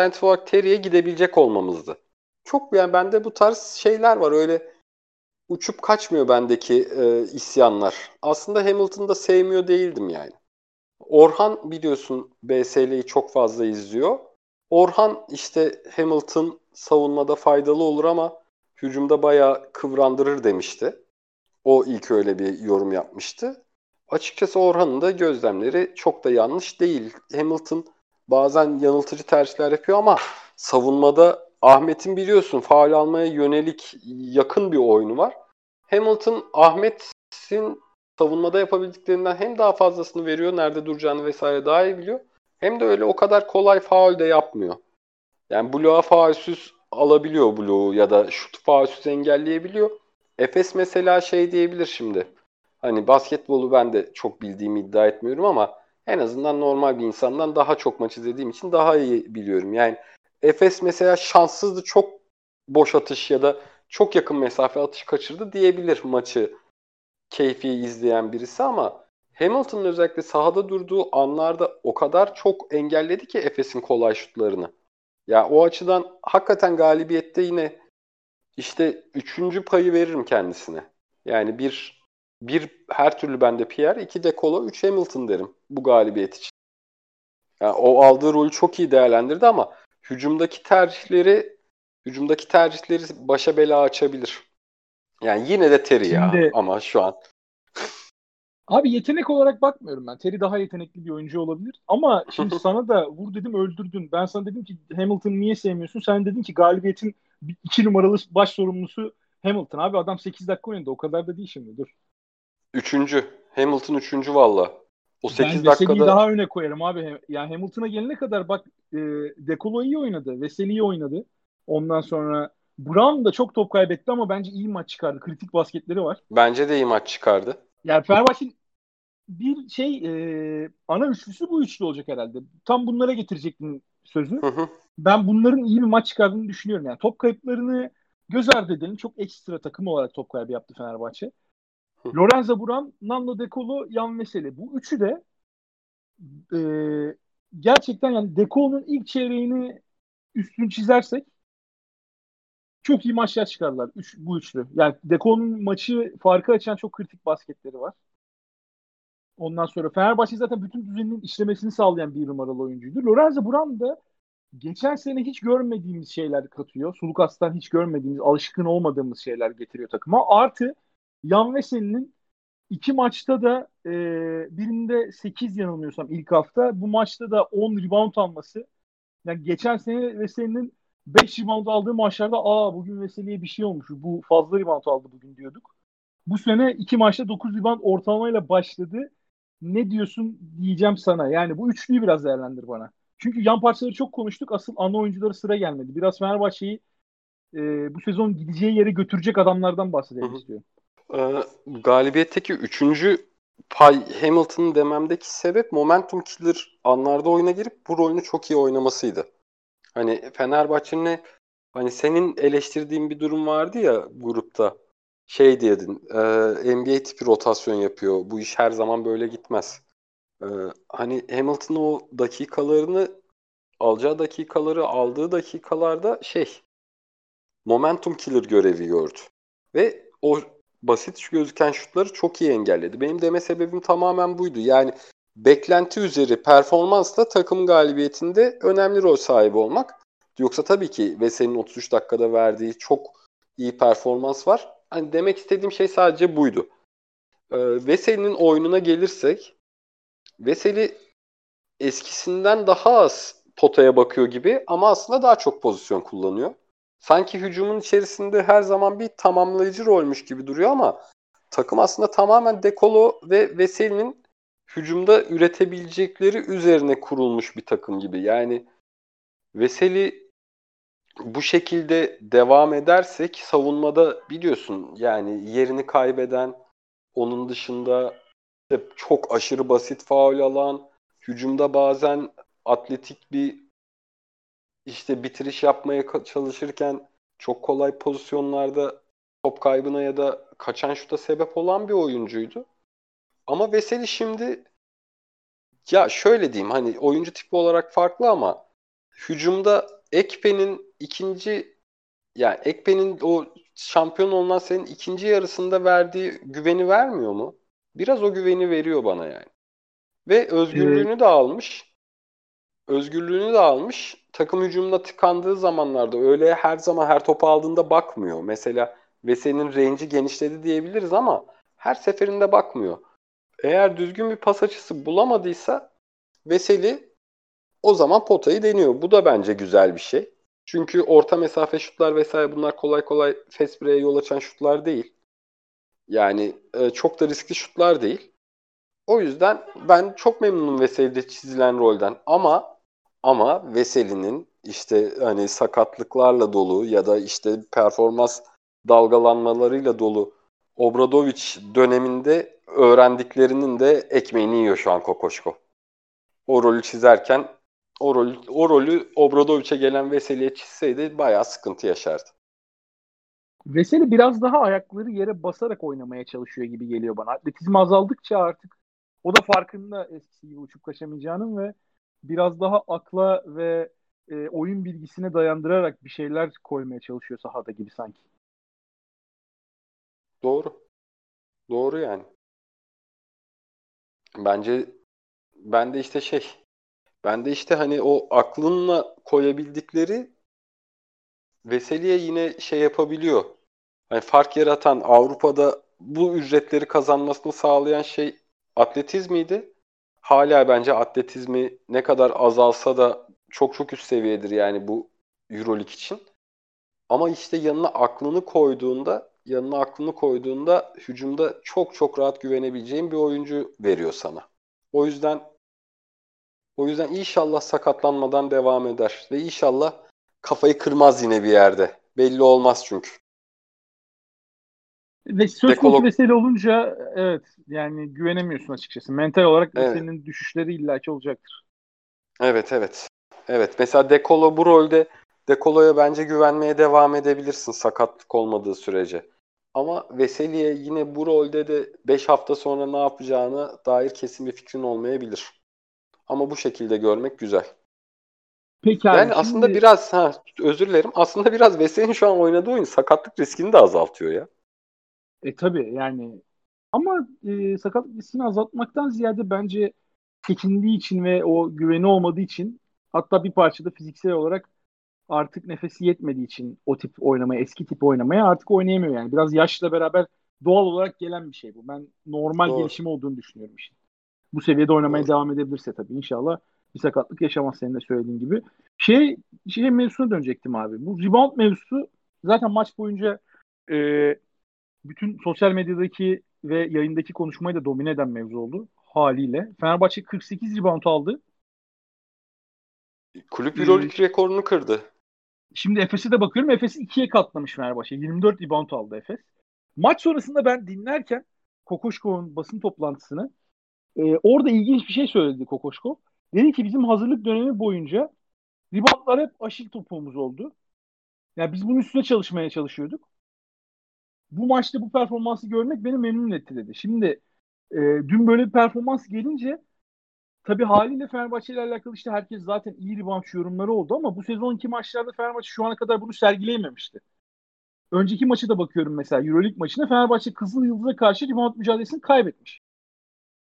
alternatif olarak Terry'e gidebilecek olmamızdı. Çok yani bende bu tarz şeyler var öyle uçup kaçmıyor bendeki e, isyanlar. Aslında Hamilton'da sevmiyor değildim yani. Orhan biliyorsun BSL'yi çok fazla izliyor. Orhan işte Hamilton savunmada faydalı olur ama hücumda bayağı kıvrandırır demişti. O ilk öyle bir yorum yapmıştı. Açıkçası Orhan'ın da gözlemleri çok da yanlış değil. Hamilton bazen yanıltıcı tercihler yapıyor ama savunmada Ahmet'in biliyorsun faal almaya yönelik yakın bir oyunu var. Hamilton Ahmet'in savunmada yapabildiklerinden hem daha fazlasını veriyor, nerede duracağını vesaire daha iyi biliyor. Hem de öyle o kadar kolay faul de yapmıyor. Yani bloğa faulsüz alabiliyor bloğu ya da şut faulsüz engelleyebiliyor. Efes mesela şey diyebilir şimdi. Hani basketbolu ben de çok bildiğimi iddia etmiyorum ama en azından normal bir insandan daha çok maç izlediğim için daha iyi biliyorum. Yani Efes mesela şanssızdı çok boş atış ya da çok yakın mesafe atış kaçırdı diyebilir maçı keyfi izleyen birisi ama Hamilton'ın özellikle sahada durduğu anlarda o kadar çok engelledi ki Efes'in kolay şutlarını. Ya o açıdan hakikaten galibiyette yine işte üçüncü payı veririm kendisine. Yani bir bir her türlü bende Pierre, iki de Kola, üç Hamilton derim bu galibiyet için. Yani o aldığı rolü çok iyi değerlendirdi ama hücumdaki tercihleri hücumdaki tercihleri başa bela açabilir. Yani yine de Terry Şimdi, ya ama şu an. Abi yetenek olarak bakmıyorum ben. Terry daha yetenekli bir oyuncu olabilir. Ama şimdi sana da vur dedim öldürdün. Ben sana dedim ki Hamilton'ı niye sevmiyorsun? Sen dedin ki galibiyetin iki numaralı baş sorumlusu Hamilton. Abi adam 8 dakika oynadı. O kadar da değil şimdi dur. Üçüncü. Hamilton üçüncü valla. O 8 ben dakikada... daha öne koyarım abi. Yani Hamilton'a gelene kadar bak e, Dekolo iyi oynadı. Veseli iyi oynadı. Ondan sonra Brown da çok top kaybetti ama bence iyi maç çıkardı. Kritik basketleri var. Bence de iyi maç çıkardı. Yani Fenerbahçe'nin bir şey e, ana üçlüsü bu üçlü olacak herhalde. Tam bunlara getirecektim sözü. Hı hı. Ben bunların iyi bir maç çıkardığını düşünüyorum. Yani top kayıplarını göz ardı edelim. Çok ekstra takım olarak top kaybı yaptı Fenerbahçe. Hı. Lorenzo Buran, Nando De Colo, Yan Veseli. Bu üçü de e, gerçekten yani De Colo'nun ilk çeyreğini üstünü çizersek çok iyi maçlar çıkardılar üç, bu üçlü. Yani Deko'nun maçı farkı açan çok kritik basketleri var. Ondan sonra Fenerbahçe zaten bütün düzeninin işlemesini sağlayan bir numaralı oyuncuydu. Lorenzo Brown da geçen sene hiç görmediğimiz şeyler katıyor. Sulukas'tan hiç görmediğimiz, alışkın olmadığımız şeyler getiriyor takıma. Artı Yan Veseli'nin iki maçta da e, birinde 8 yanılmıyorsam ilk hafta. Bu maçta da 10 rebound alması. Yani geçen sene Veseli'nin 5 rebound aldığı maçlarda aa bugün Veseli'ye bir şey olmuş. Bu fazla rebound aldı bugün diyorduk. Bu sene iki maçta 9 rebound ortalamayla başladı. Ne diyorsun diyeceğim sana. Yani bu üçlüyü biraz değerlendir bana. Çünkü yan parçaları çok konuştuk. Asıl ana oyuncuları sıra gelmedi. Biraz Fenerbahçe'yi e, bu sezon gideceği yere götürecek adamlardan bahsedelim istiyorum. Ee, galibiyetteki üçüncü pay Hamilton'ın dememdeki sebep momentum killer anlarda oyuna girip bu rolünü çok iyi oynamasıydı. Hani Fenerbahçe'nin hani senin eleştirdiğin bir durum vardı ya grupta. Şey diyedin, e, NBA tipi rotasyon yapıyor. Bu iş her zaman böyle gitmez. E, hani Hamilton'ın o dakikalarını alacağı dakikaları aldığı dakikalarda şey momentum killer görevi gördü. Ve o basit gözüken şutları çok iyi engelledi. Benim deme sebebim tamamen buydu. Yani beklenti üzeri performansla takım galibiyetinde önemli rol sahibi olmak. Yoksa tabii ki Veseli'nin 33 dakikada verdiği çok iyi performans var. Hani demek istediğim şey sadece buydu. Ee, Veseli'nin oyununa gelirsek Veseli eskisinden daha az potaya bakıyor gibi ama aslında daha çok pozisyon kullanıyor sanki hücumun içerisinde her zaman bir tamamlayıcı rolmüş gibi duruyor ama takım aslında tamamen Dekolo ve Veseli'nin hücumda üretebilecekleri üzerine kurulmuş bir takım gibi. Yani Veseli bu şekilde devam edersek savunmada biliyorsun yani yerini kaybeden onun dışında çok aşırı basit faul alan hücumda bazen atletik bir işte bitiriş yapmaya çalışırken çok kolay pozisyonlarda top kaybına ya da kaçan şuta sebep olan bir oyuncuydu. Ama Veseli şimdi ya şöyle diyeyim hani oyuncu tipi olarak farklı ama hücumda Ekpe'nin ikinci yani Ekpe'nin o şampiyon olan senin ikinci yarısında verdiği güveni vermiyor mu? Biraz o güveni veriyor bana yani. Ve özgürlüğünü evet. de almış özgürlüğünü de almış. Takım hücumuna tıkandığı zamanlarda öyle her zaman her topu aldığında bakmıyor. Mesela Veseli'nin range'i genişledi diyebiliriz ama her seferinde bakmıyor. Eğer düzgün bir pas açısı bulamadıysa Veseli o zaman potayı deniyor. Bu da bence güzel bir şey. Çünkü orta mesafe şutlar vesaire bunlar kolay kolay fast yol açan şutlar değil. Yani e, çok da riskli şutlar değil. O yüzden ben çok memnunum Veseli'de çizilen rolden. Ama ama Veseli'nin işte hani sakatlıklarla dolu ya da işte performans dalgalanmalarıyla dolu Obradoviç döneminde öğrendiklerinin de ekmeğini yiyor şu an Kokoşko. O rolü çizerken o, rol, o rolü Obradoviç'e gelen Veseli'ye çizseydi bayağı sıkıntı yaşardı. Veseli biraz daha ayakları yere basarak oynamaya çalışıyor gibi geliyor bana. Atletizm azaldıkça artık o da farkında eskisi gibi uçup kaçamayacağının ve biraz daha akla ve e, oyun bilgisine dayandırarak bir şeyler koymaya çalışıyor sahada gibi sanki. Doğru. Doğru yani. Bence ben de işte şey ben de işte hani o aklınla koyabildikleri Veseli'ye yine şey yapabiliyor. Hani fark yaratan Avrupa'da bu ücretleri kazanmasını sağlayan şey atletizmiydi hala bence atletizmi ne kadar azalsa da çok çok üst seviyedir yani bu Euroleague için. Ama işte yanına aklını koyduğunda yanına aklını koyduğunda hücumda çok çok rahat güvenebileceğin bir oyuncu veriyor sana. O yüzden o yüzden inşallah sakatlanmadan devam eder ve inşallah kafayı kırmaz yine bir yerde. Belli olmaz çünkü. Ve söz konusu mesele olunca evet yani güvenemiyorsun açıkçası. Mental olarak evet. senin düşüşleri illaki olacaktır. Evet evet. Evet mesela Dekolo bu rolde Dekolo'ya bence güvenmeye devam edebilirsin sakatlık olmadığı sürece. Ama Veseli'ye yine bu rolde de 5 hafta sonra ne yapacağını dair kesin bir fikrin olmayabilir. Ama bu şekilde görmek güzel. Peki abi, yani şimdi... aslında biraz ha özür dilerim. Aslında biraz Veseli'nin şu an oynadığı oyun sakatlık riskini de azaltıyor ya. E tabii yani ama e, sakatlık riskini azaltmaktan ziyade bence çekindiği için ve o güveni olmadığı için hatta bir parçada fiziksel olarak artık nefesi yetmediği için o tip oynamaya, eski tip oynamaya artık oynayamıyor yani. Biraz yaşla beraber doğal olarak gelen bir şey bu. Ben normal Doğru. gelişim olduğunu düşünüyorum işte. Bu seviyede oynamaya Doğru. devam edebilirse tabii inşallah bir sakatlık yaşamaz senin de söylediğin gibi. Şey, şey mevzusuna dönecektim abi. Bu rebound mevzusu zaten maç boyunca e, bütün sosyal medyadaki ve yayındaki konuşmayı da domine eden mevzu oldu haliyle. Fenerbahçe 48 rebound aldı. Kulüp Euroleague ee, rekorunu kırdı. Şimdi Efes'e de bakıyorum. Efes 2'ye katlamış Fenerbahçe. 24 rebound aldı Efes. Maç sonrasında ben dinlerken Kokoşko'nun basın toplantısını. E, orada ilginç bir şey söyledi Kokoşko. Dedi ki bizim hazırlık dönemi boyunca reboundlar hep aşil topuğumuz oldu. Yani biz bunun üstüne çalışmaya çalışıyorduk. Bu maçta bu performansı görmek beni memnun etti dedi. Şimdi e, dün böyle bir performans gelince tabii haliyle Fenerbahçe ile alakalı işte herkes zaten iyi rebound yorumları oldu ama bu sezonki maçlarda Fenerbahçe şu ana kadar bunu sergileyememişti. Önceki maçı da bakıyorum mesela Euroleague maçına Fenerbahçe Kızıl Yıldız'a karşı rebound mücadelesini kaybetmiş.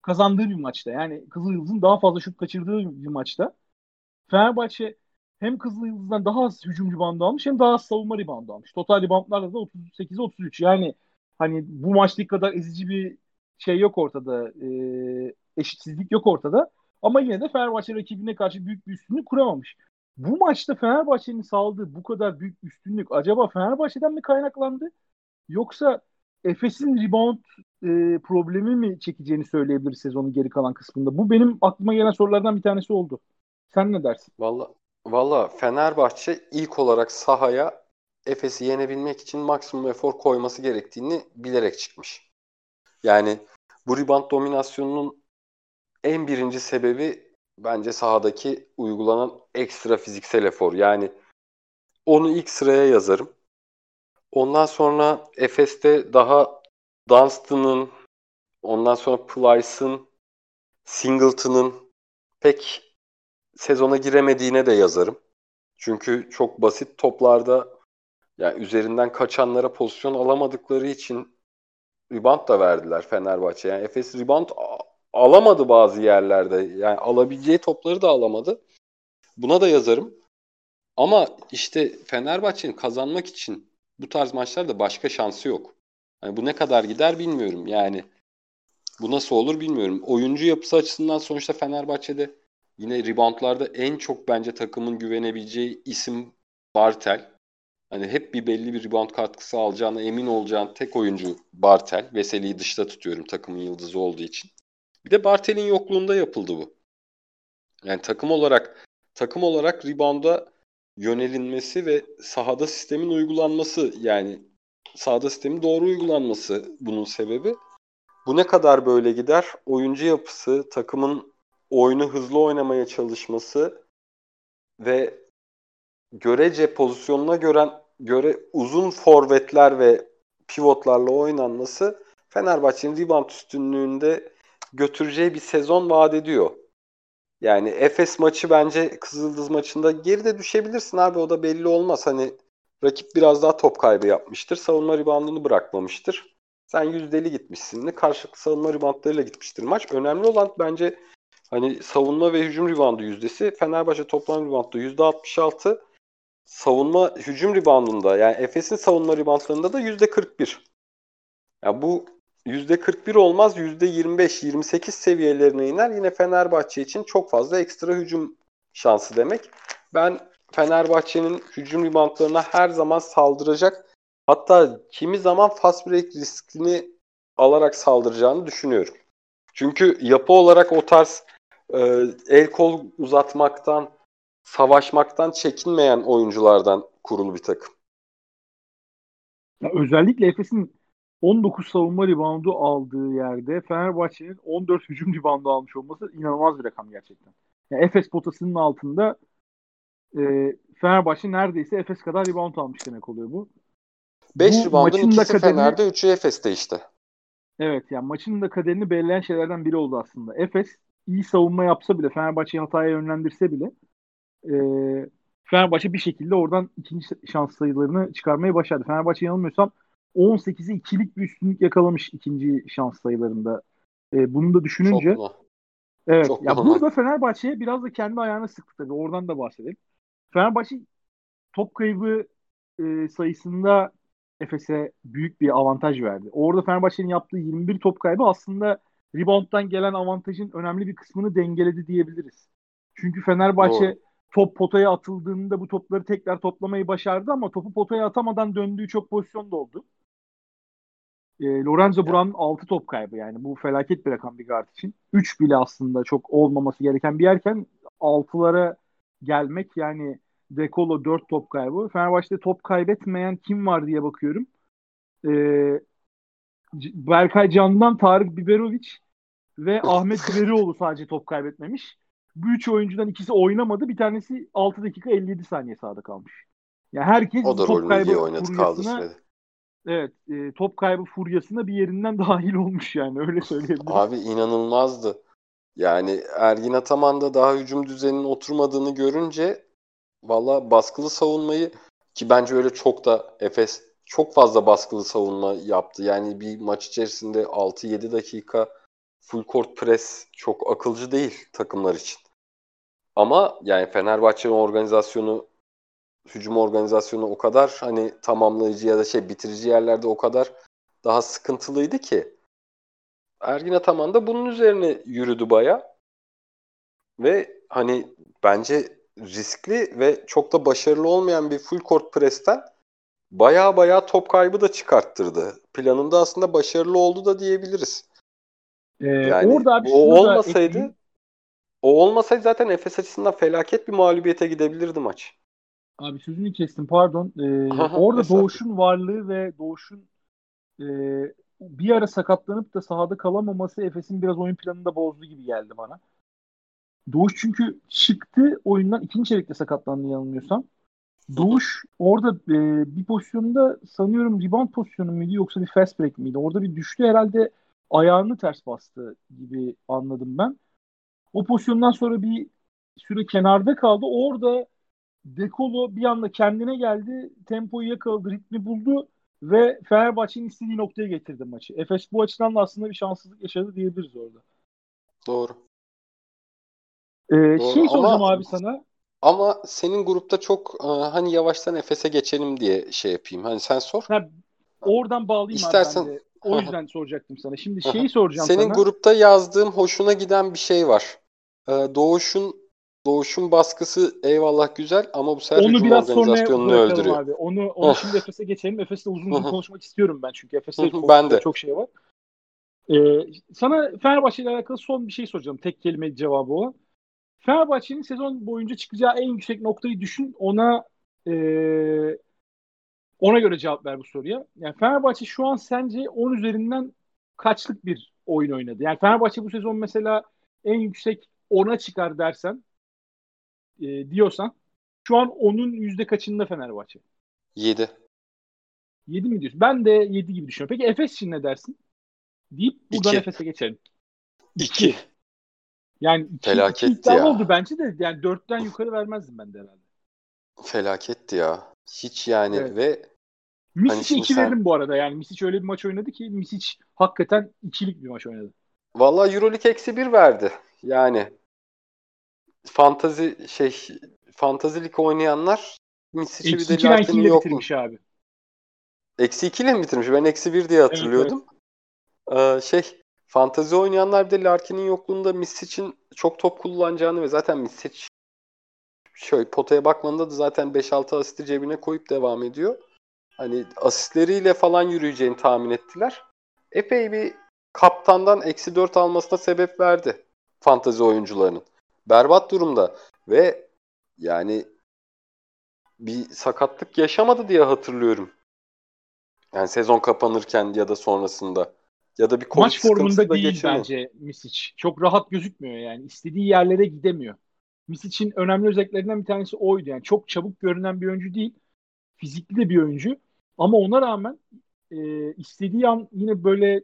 Kazandığı bir maçta. Yani Kızıl Yıldız'ın daha fazla şut kaçırdığı bir maçta. Fenerbahçe hem Kızıl Yıldız'dan daha az hücum ribandı almış hem daha az savunma ribandı almış. Total ribandlarla da 38'e 33. Yani hani bu maçtaki kadar ezici bir şey yok ortada. E, eşitsizlik yok ortada. Ama yine de Fenerbahçe rakibine karşı büyük bir üstünlük kuramamış. Bu maçta Fenerbahçe'nin sağladığı bu kadar büyük üstünlük acaba Fenerbahçe'den mi kaynaklandı? Yoksa Efes'in rebound e, problemi mi çekeceğini söyleyebiliriz sezonun geri kalan kısmında? Bu benim aklıma gelen sorulardan bir tanesi oldu. Sen ne dersin? Valla valla Fenerbahçe ilk olarak sahaya Efes'i yenebilmek için maksimum efor koyması gerektiğini bilerek çıkmış. Yani bu rebound dominasyonunun en birinci sebebi bence sahadaki uygulanan ekstra fiziksel efor. Yani onu ilk sıraya yazarım. Ondan sonra Efes'te daha Dunstan'ın, ondan sonra Plyce'ın, Singleton'ın pek sezona giremediğine de yazarım. Çünkü çok basit toplarda yani üzerinden kaçanlara pozisyon alamadıkları için rebound da verdiler Fenerbahçe. Yani Efes rebound alamadı bazı yerlerde. Yani alabileceği topları da alamadı. Buna da yazarım. Ama işte Fenerbahçe'nin kazanmak için bu tarz maçlarda başka şansı yok. Yani bu ne kadar gider bilmiyorum. Yani bu nasıl olur bilmiyorum. Oyuncu yapısı açısından sonuçta Fenerbahçe'de yine reboundlarda en çok bence takımın güvenebileceği isim Bartel. Hani hep bir belli bir rebound katkısı alacağına emin olacağın tek oyuncu Bartel. Veseli'yi dışta tutuyorum takımın yıldızı olduğu için. Bir de Bartel'in yokluğunda yapıldı bu. Yani takım olarak takım olarak rebound'a yönelinmesi ve sahada sistemin uygulanması yani sahada sistemin doğru uygulanması bunun sebebi. Bu ne kadar böyle gider? Oyuncu yapısı, takımın oyunu hızlı oynamaya çalışması ve görece pozisyonuna göre, göre uzun forvetler ve pivotlarla oynanması Fenerbahçe'nin rebound üstünlüğünde götüreceği bir sezon vaat ediyor. Yani Efes maçı bence Kızıldız maçında geride düşebilirsin abi o da belli olmaz. Hani rakip biraz daha top kaybı yapmıştır. Savunma ribandını bırakmamıştır. Sen yüzdeli gitmişsin de karşılıklı savunma ribandlarıyla gitmiştir maç. Önemli olan bence hani savunma ve hücum ribandı yüzdesi. Fenerbahçe toplam ribandı %66. Savunma hücum ribandında yani Efes'in savunma ribandlarında da %41. Yani bu %41 olmaz %25-28 seviyelerine iner. Yine Fenerbahçe için çok fazla ekstra hücum şansı demek. Ben Fenerbahçe'nin hücum ribantlarına her zaman saldıracak hatta kimi zaman fast break riskini alarak saldıracağını düşünüyorum. Çünkü yapı olarak o tarz e, el kol uzatmaktan, savaşmaktan çekinmeyen oyunculardan kurulu bir takım. Ya özellikle Efes'in 19 savunma reboundu aldığı yerde Fenerbahçe'nin 14 hücum reboundu almış olması inanılmaz bir rakam gerçekten. Yani Efes potasının altında e, Fenerbahçe neredeyse Efes kadar rebound almış demek oluyor bu. 5 reboundun ikisi kaderini, Fener'de 3'ü Efes'te işte. Evet yani maçın da kaderini belirleyen şeylerden biri oldu aslında. Efes iyi savunma yapsa bile Fenerbahçe'yi hataya yönlendirse bile e, Fenerbahçe bir şekilde oradan ikinci şans sayılarını çıkarmayı başardı. Fenerbahçe yanılmıyorsam 18'e ikilik bir üstünlük yakalamış ikinci şans sayılarında. E, bunu da düşününce Çok Evet. Çok ya burada Fenerbahçe'ye biraz da kendi ayağına sıktı tabii. Oradan da bahsedelim. Fenerbahçe top kaybı e, sayısında Efes'e büyük bir avantaj verdi. Orada Fenerbahçe'nin yaptığı 21 top kaybı aslında rebounddan gelen avantajın önemli bir kısmını dengeledi diyebiliriz. Çünkü Fenerbahçe Doğru. top potaya atıldığında bu topları tekrar toplamayı başardı ama topu potaya atamadan döndüğü çok pozisyon da oldu. E, Lorenzo Brown'un 6 top kaybı yani. Bu felaket bir rakam bir guard için. 3 bile aslında çok olmaması gereken bir yerken 6'lara gelmek yani Dekolo 4 top kaybı. Fenerbahçe'de top kaybetmeyen kim var diye bakıyorum. E, Berkay Can'dan Tarık Biberovic ve Ahmet Gülerioğlu sadece top kaybetmemiş. Bu üç oyuncudan ikisi oynamadı. Bir tanesi 6 dakika 57 saniye sahada kalmış. Yani herkes o da top kaybı oynadı kaldı sürede. Evet, e, top kaybı furyasına bir yerinden dahil olmuş yani öyle söyleyebilirim. Abi inanılmazdı. Yani Ergin Ataman da daha hücum düzeninin oturmadığını görünce valla baskılı savunmayı ki bence öyle çok da Efes çok fazla baskılı savunma yaptı. Yani bir maç içerisinde 6-7 dakika full court press çok akılcı değil takımlar için. Ama yani Fenerbahçe'nin organizasyonu hücum organizasyonu o kadar hani tamamlayıcı ya da şey bitirici yerlerde o kadar daha sıkıntılıydı ki Ergin Ataman da bunun üzerine yürüdü baya. Ve hani bence riskli ve çok da başarılı olmayan bir full court press'ten baya baya top kaybı da çıkarttırdı. Planında aslında başarılı oldu da diyebiliriz. Ee, yani orada abi o olmasaydı o olmasaydı zaten Efes açısından felaket bir mağlubiyete gidebilirdi maç. Abi sözünü kestim pardon. Ee, orada Doğuş'un varlığı ve Doğuş'un e, bir ara sakatlanıp da sahada kalamaması Efes'in biraz oyun planını da bozdu gibi geldi bana. Doğuş çünkü çıktı oyundan ikinci çeyrekte sakatlandı yanılmıyorsam. Doğuş orada e, bir pozisyonda sanıyorum rebound pozisyonu muydu yoksa bir fast break miydi? Orada bir düştü herhalde ayağını ters bastı gibi anladım ben. O pozisyondan sonra bir süre kenarda kaldı. Orada Dekolo bir anda kendine geldi. Tempoyu yakaladı, ritmi buldu ve Fenerbahçe'nin istediği noktaya getirdi maçı. Efes bu açıdan da aslında bir şanssızlık yaşadı diyebiliriz orada. Doğru. Ee, Doğru. Şey soracağım ama, abi sana. Ama senin grupta çok e, hani yavaştan Efes'e geçelim diye şey yapayım. Hani sen sor. Ha, oradan bağlayayım İstersen... abi ben de. O yüzden soracaktım sana. Şimdi şeyi soracağım senin sana. Senin grupta yazdığım hoşuna giden bir şey var. Ee, Doğuş'un Doğuş'un baskısı eyvallah güzel ama bu sefer onu biraz organizasyonunu öldürüyor. Abi. Onu, onu şimdi Efes'e geçelim. Efes'le uzun uzun konuşmak istiyorum ben çünkü Efes'te ben de. çok şey var. Ee, sana Fenerbahçe ile alakalı son bir şey soracağım. Tek kelime cevabı o. Fenerbahçe'nin sezon boyunca çıkacağı en yüksek noktayı düşün. Ona e, ona göre cevap ver bu soruya. Yani Fenerbahçe şu an sence 10 üzerinden kaçlık bir oyun oynadı? Yani Fenerbahçe bu sezon mesela en yüksek 10'a çıkar dersen e, diyorsan şu an onun yüzde kaçında Fenerbahçe? 7. 7 mi diyorsun? Ben de 7 gibi düşünüyorum. Peki Efes için ne dersin? Deyip buradan Efes'e geçelim. 2. Yani 2 Felaketti ya. oldu bence de. Yani 4'ten yukarı vermezdim ben de herhalde. Felaketti ya. Hiç yani evet. ve Misic'e hani 2 sen... veririm bu arada. Yani Misic öyle bir maç oynadı ki Misic hakikaten ikilik bir maç oynadı. Valla Euroleague eksi 1 verdi. Yani fantazi şey fantazilik oynayanlar Misic'i bir de Larkin'in yok bitirmiş abi. Eksi 2 ile mi bitirmiş? Ben eksi 1 diye hatırlıyordum. Evet, evet. Ee, şey fantazi oynayanlar bir de Larkin'in yokluğunda Misic'in çok top kullanacağını ve zaten Misic şöyle potaya bakmanda da zaten 5-6 asisti cebine koyup devam ediyor. Hani asistleriyle falan yürüyeceğini tahmin ettiler. Epey bir kaptandan eksi 4 almasına sebep verdi fantazi oyuncularının berbat durumda ve yani bir sakatlık yaşamadı diye hatırlıyorum. Yani sezon kapanırken ya da sonrasında. Ya da bir COVID Maç formunda değil geçirmiyor. bence Misic. Çok rahat gözükmüyor yani. İstediği yerlere gidemiyor. Misic'in önemli özelliklerinden bir tanesi oydu. Yani çok çabuk görünen bir oyuncu değil. Fizikli de bir oyuncu. Ama ona rağmen e, istediği an yine böyle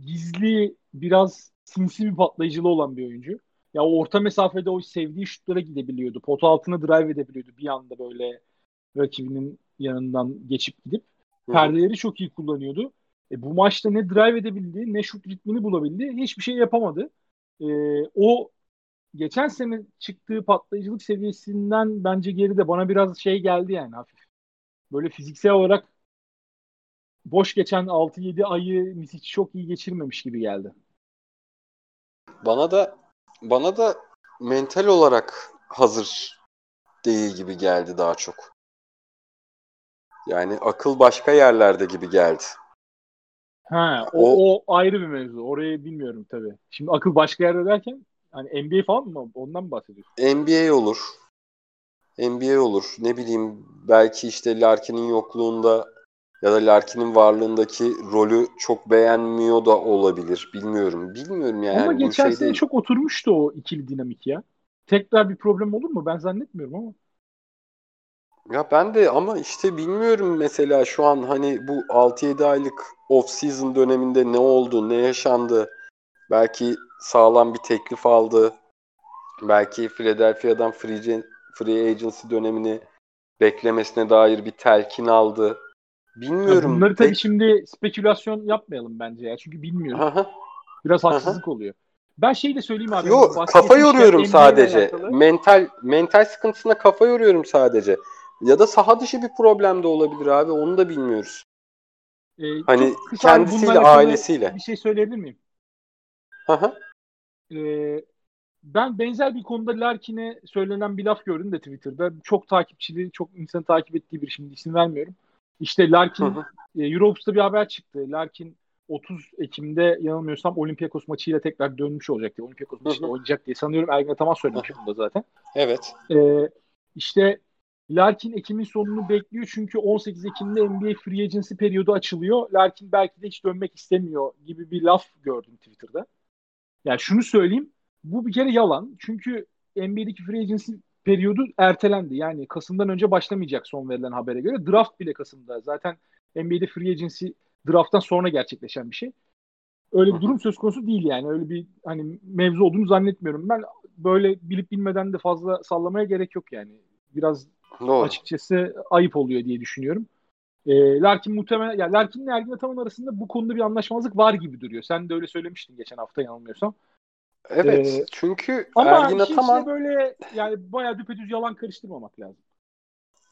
gizli biraz sinsi bir patlayıcılığı olan bir oyuncu. Ya orta mesafede o sevdiği şutlara gidebiliyordu. Pot altına drive edebiliyordu bir anda böyle rakibinin yanından geçip gidip. Perdeleri çok iyi kullanıyordu. E, bu maçta ne drive edebildi ne şut ritmini bulabildi. Hiçbir şey yapamadı. E, o geçen sene çıktığı patlayıcılık seviyesinden bence geride. Bana biraz şey geldi yani hafif. Böyle fiziksel olarak boş geçen 6-7 ayı Misic çok iyi geçirmemiş gibi geldi. Bana da bana da mental olarak hazır değil gibi geldi daha çok. Yani akıl başka yerlerde gibi geldi. Ha, o, o, o ayrı bir mevzu. Orayı bilmiyorum tabii. Şimdi akıl başka yerde derken hani NBA falan mı? Ondan mı bahsediyorsun? NBA olur. NBA olur. Ne bileyim belki işte Larkin'in yokluğunda Ya da Larkin'in varlığındaki rolü çok beğenmiyor da olabilir. Bilmiyorum. Bilmiyorum yani. Ama geçen şey sene çok oturmuştu o ikili dinamik ya. Tekrar bir problem olur mu? Ben zannetmiyorum ama. Ya ben de ama işte bilmiyorum mesela şu an hani bu 6-7 aylık off-season döneminde ne oldu, ne yaşandı? Belki sağlam bir teklif aldı. Belki Philadelphia'dan free, free agency dönemini beklemesine dair bir telkin aldı. Ya Bilmiyorum. bunları tabii Pek- şimdi spekülasyon yapmayalım bence ya. Çünkü bilmiyoruz. Hı hı. Biraz haksızlık oluyor. Ben şey de söyleyeyim abi. Yo basket kafa yoruyorum sadece. alakalı. Mental mental sıkıntısına kafa yoruyorum sadece. Ya da saha dışı bir problem de olabilir abi. Onu da bilmiyoruz. Ee, Hani kendisiyle, ailesiyle. Bir şey söyleyebilir miyim? Hı. Ee, ben benzer bir konuda Larkin'e söylenen bir laf gördüm de Twitter'da. Çok takipçili, çok insanı takip ettiği bir şimdi isim vermiyorum. İşte Larkin, e, Eurohops'ta bir haber çıktı. Larkin 30 Ekim'de yanılmıyorsam Olympiakos maçıyla tekrar dönmüş olacak diye. Olympiakos maçında oynayacak diye sanıyorum. Ergin Ataman söylemiş bunu da zaten. Evet. Ee, işte Larkin Ekim'in sonunu bekliyor çünkü 18 Ekim'de NBA Free Agency periyodu açılıyor. Larkin belki de hiç dönmek istemiyor gibi bir laf gördüm Twitter'da. Yani şunu söyleyeyim. Bu bir kere yalan. Çünkü NBA'deki Free Agency periyodu ertelendi. Yani Kasım'dan önce başlamayacak son verilen habere göre. Draft bile Kasım'da. Zaten NBA'de Free Agency drafttan sonra gerçekleşen bir şey. Öyle bir durum söz konusu değil yani. Öyle bir hani mevzu olduğunu zannetmiyorum. Ben böyle bilip bilmeden de fazla sallamaya gerek yok yani. Biraz Doğru. açıkçası ayıp oluyor diye düşünüyorum. E, Larkin muhtemelen yani Larkin'le Ergin Ataman arasında bu konuda bir anlaşmazlık var gibi duruyor. Sen de öyle söylemiştin geçen hafta yanılmıyorsam. Evet. Ee, çünkü Ama Ergin Ataman içine böyle yani bayağı düpedüz yalan karıştırmamak lazım.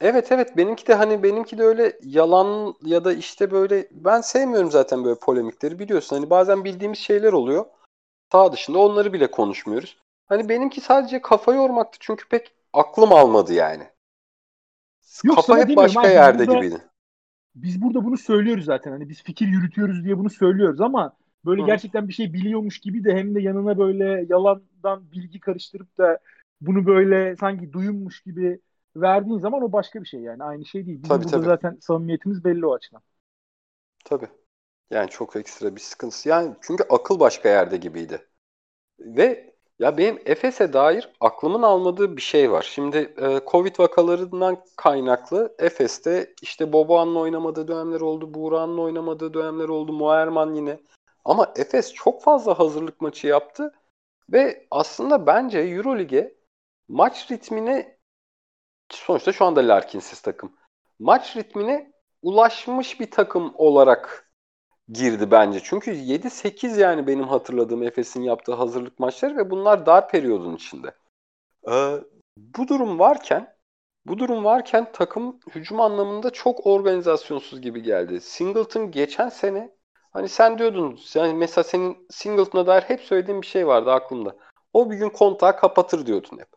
Evet evet benimki de hani benimki de öyle yalan ya da işte böyle ben sevmiyorum zaten böyle polemikleri biliyorsun hani bazen bildiğimiz şeyler oluyor. Sağ dışında onları bile konuşmuyoruz. Hani benimki sadece kafa yormaktı çünkü pek aklım almadı yani. Yok, kafa hep başka abi, yerde burada- gibiydi. Biz burada bunu söylüyoruz zaten. Hani biz fikir yürütüyoruz diye bunu söylüyoruz ama böyle Hı. gerçekten bir şey biliyormuş gibi de hem de yanına böyle yalandan bilgi karıştırıp da bunu böyle sanki duyunmuş gibi verdiğin zaman o başka bir şey yani. Aynı şey değil. Bizim Tabii, burada tabii. zaten samimiyetimiz belli o açıdan. Tabii. Yani çok ekstra bir sıkıntısı. Yani çünkü akıl başka yerde gibiydi. Ve ya benim Efes'e dair aklımın almadığı bir şey var. Şimdi e, Covid vakalarından kaynaklı Efes'te işte Boboğan'la oynamadığı dönemler oldu, Buğra'nın oynamadığı dönemler oldu, Muayerman yine. Ama Efes çok fazla hazırlık maçı yaptı ve aslında bence Eurolig'e maç ritmine sonuçta şu anda Larkin'siz takım. Maç ritmine ulaşmış bir takım olarak girdi bence. Çünkü 7-8 yani benim hatırladığım Efes'in yaptığı hazırlık maçları ve bunlar dar periyodun içinde. Ee, bu durum varken bu durum varken takım hücum anlamında çok organizasyonsuz gibi geldi. Singleton geçen sene hani sen diyordun yani mesela senin Singleton'a dair hep söylediğin bir şey vardı aklımda. O bir gün kontağı kapatır diyordun hep.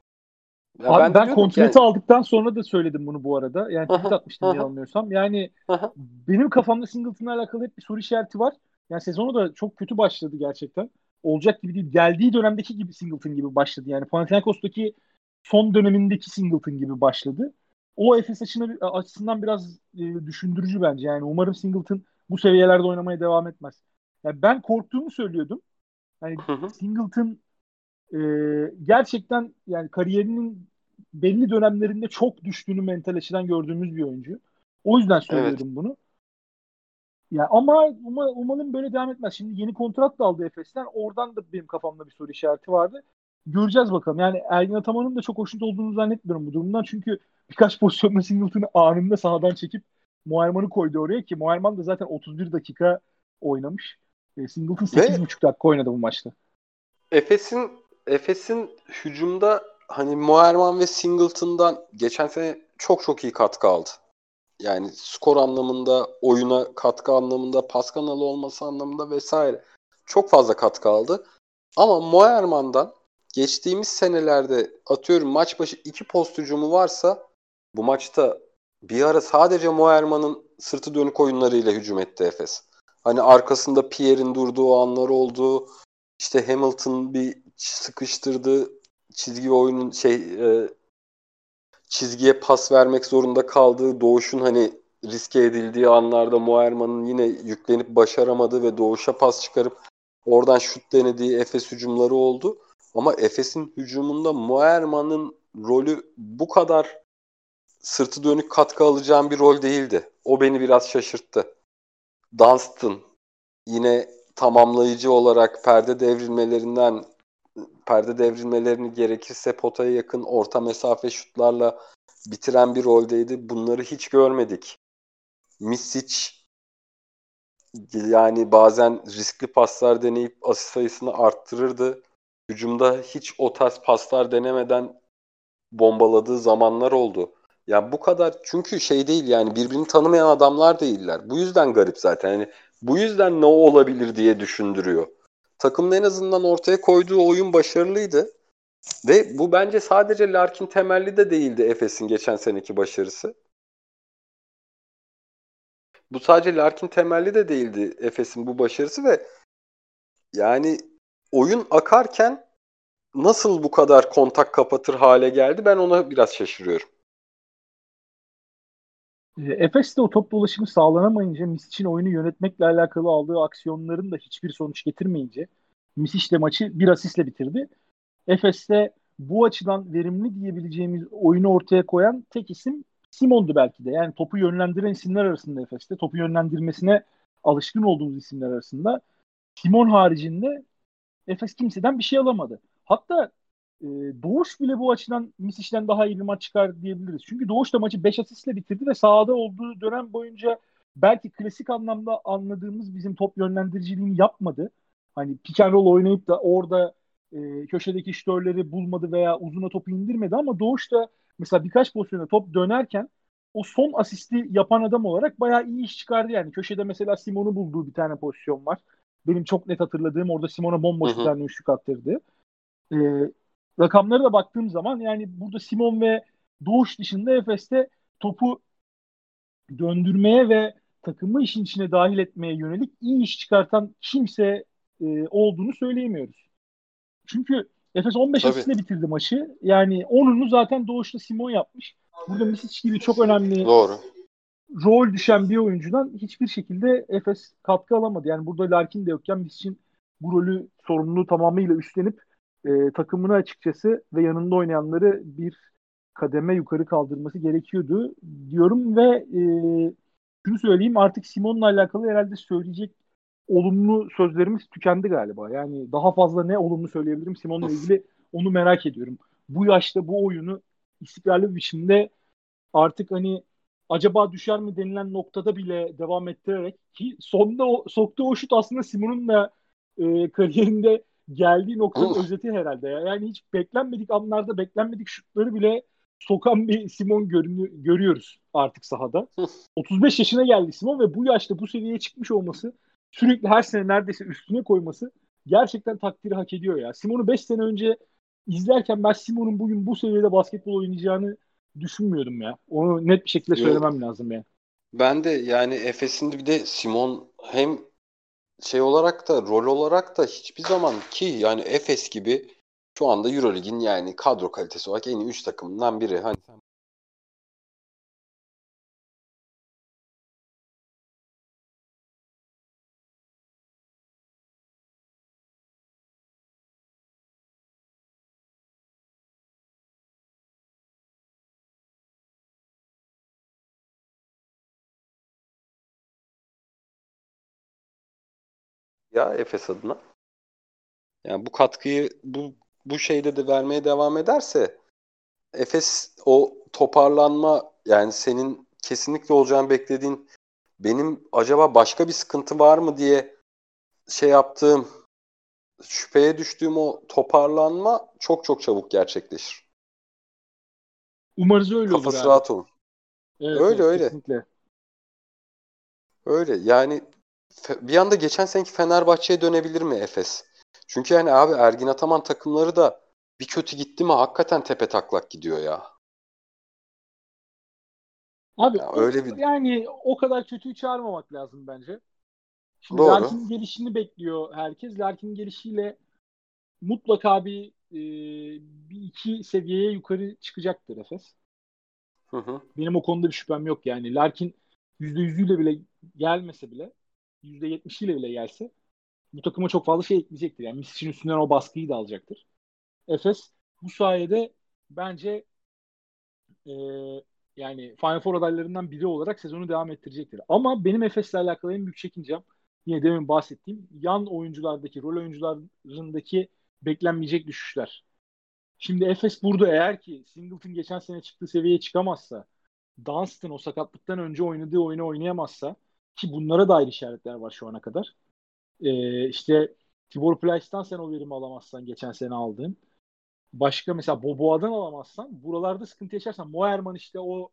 Ya Abi ben, ki kontratı yani- aldıktan sonra da söyledim bunu bu arada. Yani tweet atmıştım yanılmıyorsam. Yani benim kafamda Singleton'la alakalı hep bir soru işareti var. Yani sezonu da çok kötü başladı gerçekten. Olacak gibi değil. Geldiği dönemdeki gibi Singleton gibi başladı. Yani Panathinaikos'taki son dönemindeki Singleton gibi başladı. O Efes açısından, açısından biraz e, düşündürücü bence. Yani umarım Singleton bu seviyelerde oynamaya devam etmez. Yani ben korktuğumu söylüyordum. Yani Hı hı. Singleton e, gerçekten yani kariyerinin belli dönemlerinde çok düştüğünü mental açıdan gördüğümüz bir oyuncu. O yüzden söylüyordum bunu. Ya ama uma- umarım böyle devam etmez. Şimdi yeni kontrat da aldı Efes'ten. Oradan da benim kafamda bir soru işareti vardı. Göreceğiz bakalım. Yani Ergin Ataman'ın da çok hoşnut olduğunu zannetmiyorum bu durumdan. Çünkü birkaç pozisyonda Singleton'ı anında sahadan çekip Muayerman'ı koydu oraya ki Muayerman da zaten 31 dakika oynamış. E, Singleton 8,5 dakika oynadı bu maçta. Efes'in Efes'in hücumda hani Muayerman ve Singleton'dan geçen sene çok çok iyi katkı aldı. Yani skor anlamında, oyuna katkı anlamında, pas kanalı olması anlamında vesaire. Çok fazla katkı aldı. Ama Muayerman'dan geçtiğimiz senelerde atıyorum maç başı iki post hücumu varsa bu maçta bir ara sadece Muayerman'ın sırtı dönük oyunlarıyla hücum etti Efes. Hani arkasında Pierre'in durduğu anlar oldu. İşte Hamilton bir sıkıştırdı çizgi oyunun şey e, çizgiye pas vermek zorunda kaldığı Doğuş'un hani riske edildiği anlarda Muerman'ın yine yüklenip başaramadığı ve Doğuş'a pas çıkarıp oradan şut denediği Efes hücumları oldu. Ama Efes'in hücumunda Muerman'ın rolü bu kadar sırtı dönük katkı alacağım bir rol değildi. O beni biraz şaşırttı. Dunstan yine tamamlayıcı olarak perde devrilmelerinden perde devrilmelerini gerekirse potaya yakın orta mesafe şutlarla bitiren bir roldeydi. Bunları hiç görmedik. Misic yani bazen riskli paslar deneyip asist sayısını arttırırdı. Hücumda hiç o tarz paslar denemeden bombaladığı zamanlar oldu. Ya bu kadar çünkü şey değil yani birbirini tanımayan adamlar değiller. Bu yüzden garip zaten. Yani bu yüzden ne olabilir diye düşündürüyor. Takımın en azından ortaya koyduğu oyun başarılıydı. Ve bu bence sadece Larkin temelli de değildi Efes'in geçen seneki başarısı. Bu sadece Larkin temelli de değildi Efes'in bu başarısı ve yani oyun akarken nasıl bu kadar kontak kapatır hale geldi ben ona biraz şaşırıyorum. E, Efes de o top dolaşımı sağlanamayınca Misic'in oyunu yönetmekle alakalı aldığı aksiyonların da hiçbir sonuç getirmeyince Misic de maçı bir asistle bitirdi. Efes'te bu açıdan verimli diyebileceğimiz oyunu ortaya koyan tek isim Simon'du belki de. Yani topu yönlendiren isimler arasında Efes'te. Topu yönlendirmesine alışkın olduğumuz isimler arasında. Simon haricinde Efes kimseden bir şey alamadı. Hatta e, Doğuş bile bu açıdan Misic'den daha iyi bir maç çıkar diyebiliriz. Çünkü Doğuş da maçı 5 asistle bitirdi ve sahada olduğu dönem boyunca belki klasik anlamda anladığımız bizim top yönlendiriciliğini yapmadı. Hani pick and roll oynayıp da orada e, köşedeki şütörleri bulmadı veya uzuna topu indirmedi ama Doğuş da mesela birkaç pozisyonda top dönerken o son asisti yapan adam olarak bayağı iyi iş çıkardı yani. Köşede mesela Simon'u bulduğu bir tane pozisyon var. Benim çok net hatırladığım orada Simon'a bomboş bir tane üçlük attırdı. Ee, rakamlara da baktığım zaman yani burada Simon ve Doğuş dışında Efes'te topu döndürmeye ve takımı işin içine dahil etmeye yönelik iyi iş çıkartan kimse e, olduğunu söyleyemiyoruz. Çünkü Efes 15 asistle bitirdi maçı. Yani 10'unu zaten Doğuş'ta Simon yapmış. Burada Misic gibi çok önemli Doğru. rol düşen bir oyuncudan hiçbir şekilde Efes katkı alamadı. Yani burada Larkin de yokken Misic'in bu rolü sorumluluğu tamamıyla üstlenip e, takımını açıkçası ve yanında oynayanları bir kademe yukarı kaldırması gerekiyordu diyorum ve e, şunu söyleyeyim artık Simon'la alakalı herhalde söyleyecek olumlu sözlerimiz tükendi galiba. Yani daha fazla ne olumlu söyleyebilirim Simon'la ilgili onu merak ediyorum. Bu yaşta bu oyunu istikrarlı bir biçimde artık hani acaba düşer mi denilen noktada bile devam ettirerek ki sonunda o, soktuğu o şut aslında Simon'un da e, kariyerinde geldiği noktanın özeti herhalde. Ya. Yani hiç beklenmedik anlarda beklenmedik şutları bile sokan bir Simon görünü, görüyoruz artık sahada. 35 yaşına geldi Simon ve bu yaşta bu seviyeye çıkmış olması sürekli her sene neredeyse üstüne koyması gerçekten takdiri hak ediyor ya. Simon'u 5 sene önce izlerken ben Simon'un bugün bu seviyede basketbol oynayacağını düşünmüyordum ya. Onu net bir şekilde söylemem Yok. lazım ya. Ben de yani Efes'in bir de Simon hem şey olarak da rol olarak da hiçbir zaman ki yani Efes gibi şu anda EuroLeague'in yani kadro kalitesi olarak en iyi 3 takımından biri. Hani ya Efes adına. Yani bu katkıyı bu bu şeyde de vermeye devam ederse Efes o toparlanma yani senin kesinlikle olacağını beklediğin benim acaba başka bir sıkıntı var mı diye şey yaptığım şüpheye düştüğüm o toparlanma çok çok çabuk gerçekleşir. Umarız öyle Kafası olur. Kafası rahat olur. Evet, öyle evet, öyle. Kesinlikle. Öyle yani bir anda geçen seneki Fenerbahçe'ye dönebilir mi Efes? Çünkü yani abi Ergin Ataman takımları da bir kötü gitti mi hakikaten tepe taklak gidiyor ya. Abi ya öyle bir yani o kadar kötüyü çağırmamak lazım bence. Şimdi Doğru. Larkin'in gelişini bekliyor herkes. Larkin'in gelişiyle mutlaka bir e, bir iki seviyeye yukarı çıkacaktır Efes. Hı hı. Benim o konuda bir şüphem yok yani. Larkin %100'üyle bile gelmese bile %70'iyle bile gelse bu takıma çok fazla şey ekleyecektir. Yani Misic'in üstünden o baskıyı da alacaktır. Efes bu sayede bence e, yani Final Four adaylarından biri olarak sezonu devam ettirecektir. Ama benim Efes'le alakalı en büyük çekincem yine demin bahsettiğim yan oyunculardaki, rol oyuncularındaki beklenmeyecek düşüşler. Şimdi Efes burada eğer ki Singleton geçen sene çıktığı seviyeye çıkamazsa, Dunstan o sakatlıktan önce oynadığı oyunu oynayamazsa ki bunlara dair işaretler var şu ana kadar. Ee, işte Tibor Plyce'dan sen o verimi alamazsan geçen sene aldığın. Başka mesela Boboa'dan alamazsan buralarda sıkıntı yaşarsan Moerman işte o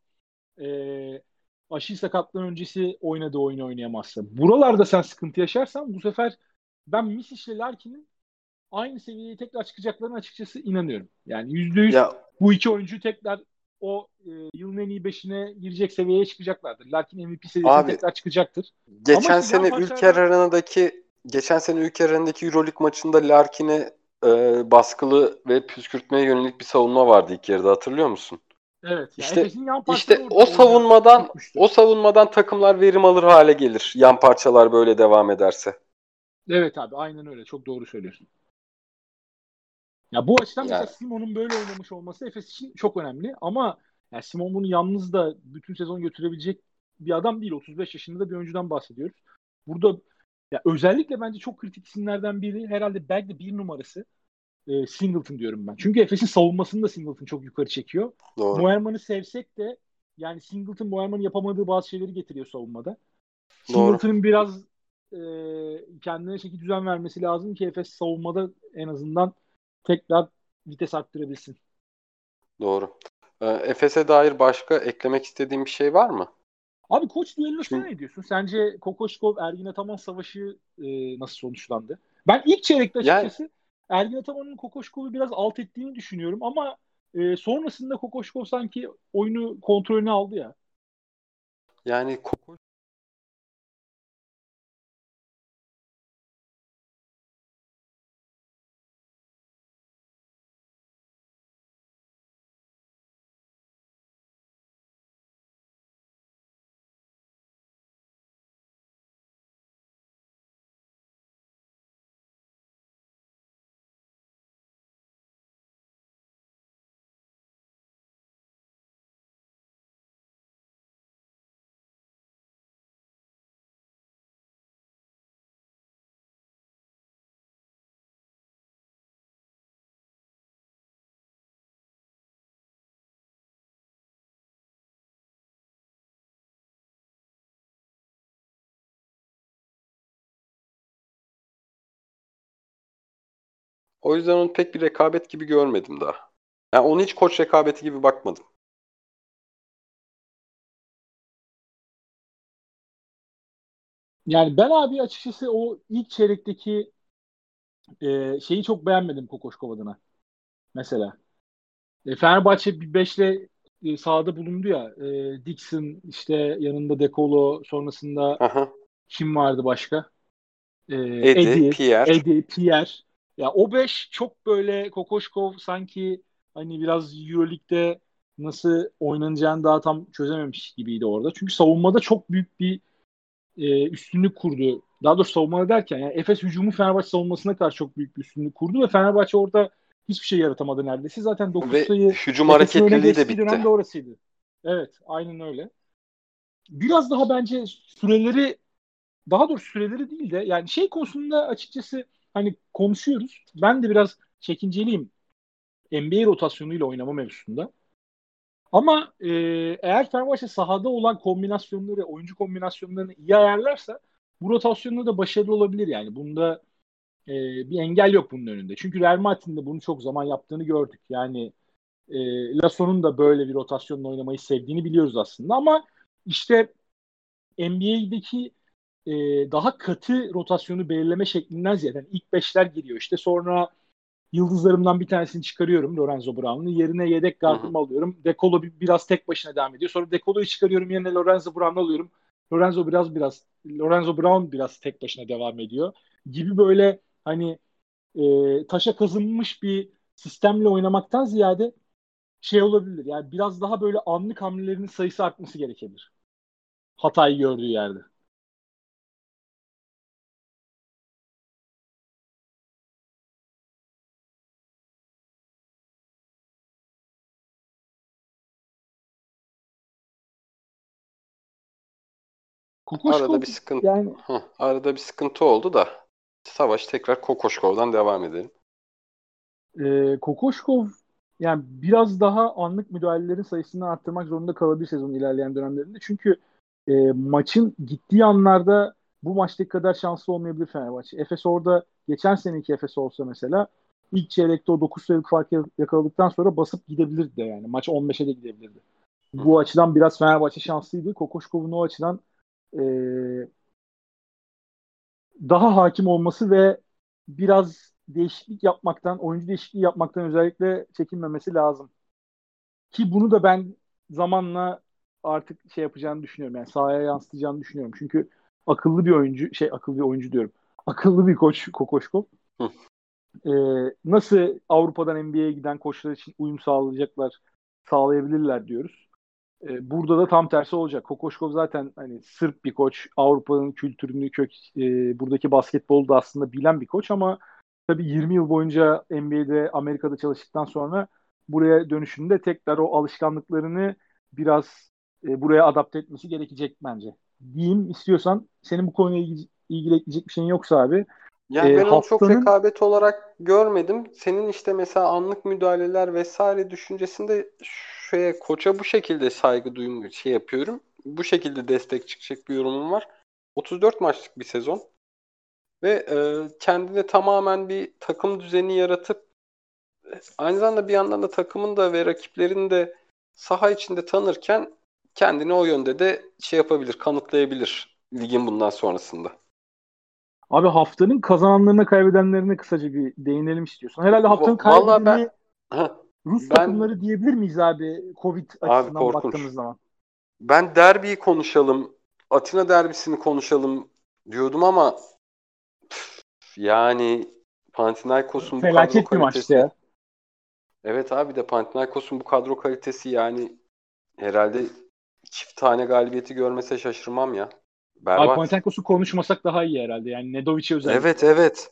e, aşı sakatlığın öncesi oynadığı oyunu oynayamazsa. Buralarda sen sıkıntı yaşarsan bu sefer ben Misic ile Larkin'in aynı seviyeye tekrar çıkacaklarına açıkçası inanıyorum. Yani %100 ya. bu iki oyuncu tekrar o e, yılın en iyi beşine girecek seviyeye çıkacaklardır. Larkin MVP seviyesine tekrar çıkacaktır. Geçen Ama sene Ülker Arena'daki geçen sene Ülker Arena'daki Euroleague maçında Larkin'e e, baskılı ve püskürtmeye yönelik bir savunma vardı ilk yarıda hatırlıyor musun? Evet. İşte işte o savunmadan o savunmadan takımlar verim alır hale gelir. Yan parçalar böyle devam ederse. Evet abi aynen öyle. Çok doğru söylüyorsun. Ya bu açıdan mesela Simon'un böyle oynamış olması Efes için çok önemli ama yani Simon bunu yalnız da bütün sezon götürebilecek bir adam değil. 35 yaşında da bir oyuncudan bahsediyoruz. Burada ya özellikle bence çok kritik isimlerden biri herhalde belki de bir numarası e, Singleton diyorum ben. Çünkü Efes'in savunmasını da Singleton çok yukarı çekiyor. Doğru. Moerman'ı sevsek de yani Singleton Moerman'ın yapamadığı bazı şeyleri getiriyor savunmada. Singleton'ın biraz e, kendine şekil düzen vermesi lazım ki Efes savunmada en azından tekrar vites arttırabilsin. Doğru. E, Efes'e dair başka eklemek istediğim bir şey var mı? Abi koç düellosuna ne diyorsun? Sence Kokoşkov Ergin Ataman savaşı e, nasıl sonuçlandı? Ben ilk çeyrekte açıkçası yani, Ergin Ataman'ın Kokoşkov'u biraz alt ettiğini düşünüyorum ama e, sonrasında Kokoşkov sanki oyunu kontrolünü aldı ya. Yani O yüzden onu pek bir rekabet gibi görmedim daha. Yani onu hiç koç rekabeti gibi bakmadım. Yani ben abi açıkçası o ilk çeyrekteki e, şeyi çok beğenmedim Kokoşkov adına. Mesela. E, Fenerbahçe bir beşle e, sahada bulundu ya. E, Dixon işte yanında Dekolo sonrasında Aha. kim vardı başka? E, Eddie, Eddie, Pierre. Eddie, Pierre. Ya o 5 çok böyle Kokoşkov sanki hani biraz EuroLeague'de nasıl oynanacağını daha tam çözememiş gibiydi orada. Çünkü savunmada çok büyük bir e, üstünlük kurdu. Daha doğrusu savunmada derken yani Efes hücumu Fenerbahçe savunmasına karşı çok büyük bir üstünlük kurdu ve Fenerbahçe orada hiçbir şey yaratamadı neredeyse. Zaten 9 ve sayı hücum hareketliliği de bitti. Dönem de orasıydı. Evet, aynen öyle. Biraz daha bence süreleri daha doğrusu süreleri değil de yani şey konusunda açıkçası hani konuşuyoruz. Ben de biraz çekinceliyim NBA rotasyonuyla oynama mevzusunda. Ama e, eğer Fenerbahçe sahada olan kombinasyonları, oyuncu kombinasyonlarını iyi ayarlarsa bu rotasyonda da başarılı olabilir yani. Bunda e, bir engel yok bunun önünde. Çünkü Real Madrid'in de bunu çok zaman yaptığını gördük. Yani e, Lasso'nun da böyle bir rotasyonla oynamayı sevdiğini biliyoruz aslında ama işte NBA'deki e, daha katı rotasyonu belirleme şeklinden ziyade yani ilk beşler giriyor işte sonra yıldızlarımdan bir tanesini çıkarıyorum Lorenzo Brown'u yerine yedek gardımı alıyorum. Dekolo biraz tek başına devam ediyor. Sonra Dekolo'yu çıkarıyorum yerine Lorenzo Brown'u alıyorum. Lorenzo biraz biraz Lorenzo Brown biraz tek başına devam ediyor gibi böyle hani e, taşa kazınmış bir sistemle oynamaktan ziyade şey olabilir. Yani biraz daha böyle anlık hamlelerin sayısı artması gerekebilir. hatayı gördüğü yerde. Kokoşkov, arada bir sıkıntı yani... Heh, arada bir sıkıntı oldu da savaş tekrar Kokoşkov'dan devam edelim. Ee, Kokoşkov yani biraz daha anlık müdahalelerin sayısını arttırmak zorunda kalabilir sezonun ilerleyen dönemlerinde. Çünkü e, maçın gittiği anlarda bu maçtaki kadar şanslı olmayabilir Fenerbahçe. Efes orada geçen seneki Efes olsa mesela ilk çeyrekte o 9 sayılık fark yakaladıktan sonra basıp gidebilirdi de yani. Maç 15'e de gidebilirdi. Bu açıdan biraz Fenerbahçe şanslıydı. Kokoşkov'un o açıdan e, daha hakim olması ve biraz değişiklik yapmaktan, oyuncu değişikliği yapmaktan özellikle çekinmemesi lazım. Ki bunu da ben zamanla artık şey yapacağını düşünüyorum. Yani sahaya yansıtacağını düşünüyorum. Çünkü akıllı bir oyuncu, şey akıllı bir oyuncu diyorum. Akıllı bir koç Kokoşkov. ee, nasıl Avrupa'dan NBA'ye giden koçlar için uyum sağlayacaklar, sağlayabilirler diyoruz. Ee, burada da tam tersi olacak. Kokoşkov zaten hani Sırp bir koç, Avrupa'nın kültürünü, kök, e, buradaki basketbolu da aslında bilen bir koç ama tabii 20 yıl boyunca NBA'de, Amerika'da çalıştıktan sonra buraya dönüşünde tekrar o alışkanlıklarını biraz e, buraya adapte etmesi gerekecek bence. Diyeyim istiyorsan senin bu konuyla ilgili, ilgili ekleyecek bir şeyin yoksa abi. Yani e, ben onu çok rekabet olarak görmedim. Senin işte mesela anlık müdahaleler vesaire düşüncesinde şeye koça bu şekilde saygı duyum şey yapıyorum. Bu şekilde destek çıkacak bir yorumum var. 34 maçlık bir sezon ve e, kendine tamamen bir takım düzeni yaratıp aynı zamanda bir yandan da takımın da ve rakiplerin de saha içinde tanırken kendini o yönde de şey yapabilir, kanıtlayabilir ligin bundan sonrasında. Abi haftanın kazananlarına kaybedenlerine kısaca bir değinelim istiyorsan. Herhalde haftanın kaybedeni ben, Rus ben, takımları diyebilir miyiz abi Covid açısından abi, baktığımız zaman? Ben derbiyi konuşalım, Atina derbisini konuşalım diyordum ama yani Panathinaikos'un bu kadro kalitesi. maçtı ya. Evet abi de Panathinaikos'un bu kadro kalitesi yani herhalde çift tane galibiyeti görmese şaşırmam ya. Berbat. Abi Panathinaikos'u konuşmasak daha iyi herhalde. Yani Nedovic'i özellikle. Evet evet.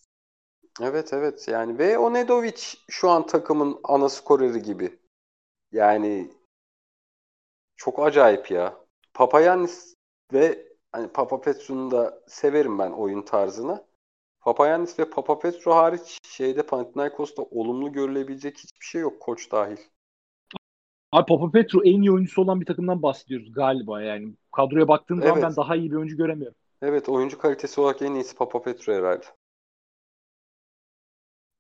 Evet evet yani ve o Nedovic şu an takımın ana skoreri gibi. Yani çok acayip ya. Papayannis ve hani Papa Petru'nu da severim ben oyun tarzını. Papayannis ve Papa Petru hariç şeyde Panathinaikos'ta olumlu görülebilecek hiçbir şey yok koç dahil. Abi Papa Petru en iyi oyuncusu olan bir takımdan bahsediyoruz galiba yani. Kadroya baktığım evet. zaman ben daha iyi bir oyuncu göremiyorum. Evet oyuncu kalitesi olarak en iyisi Papa Petru herhalde.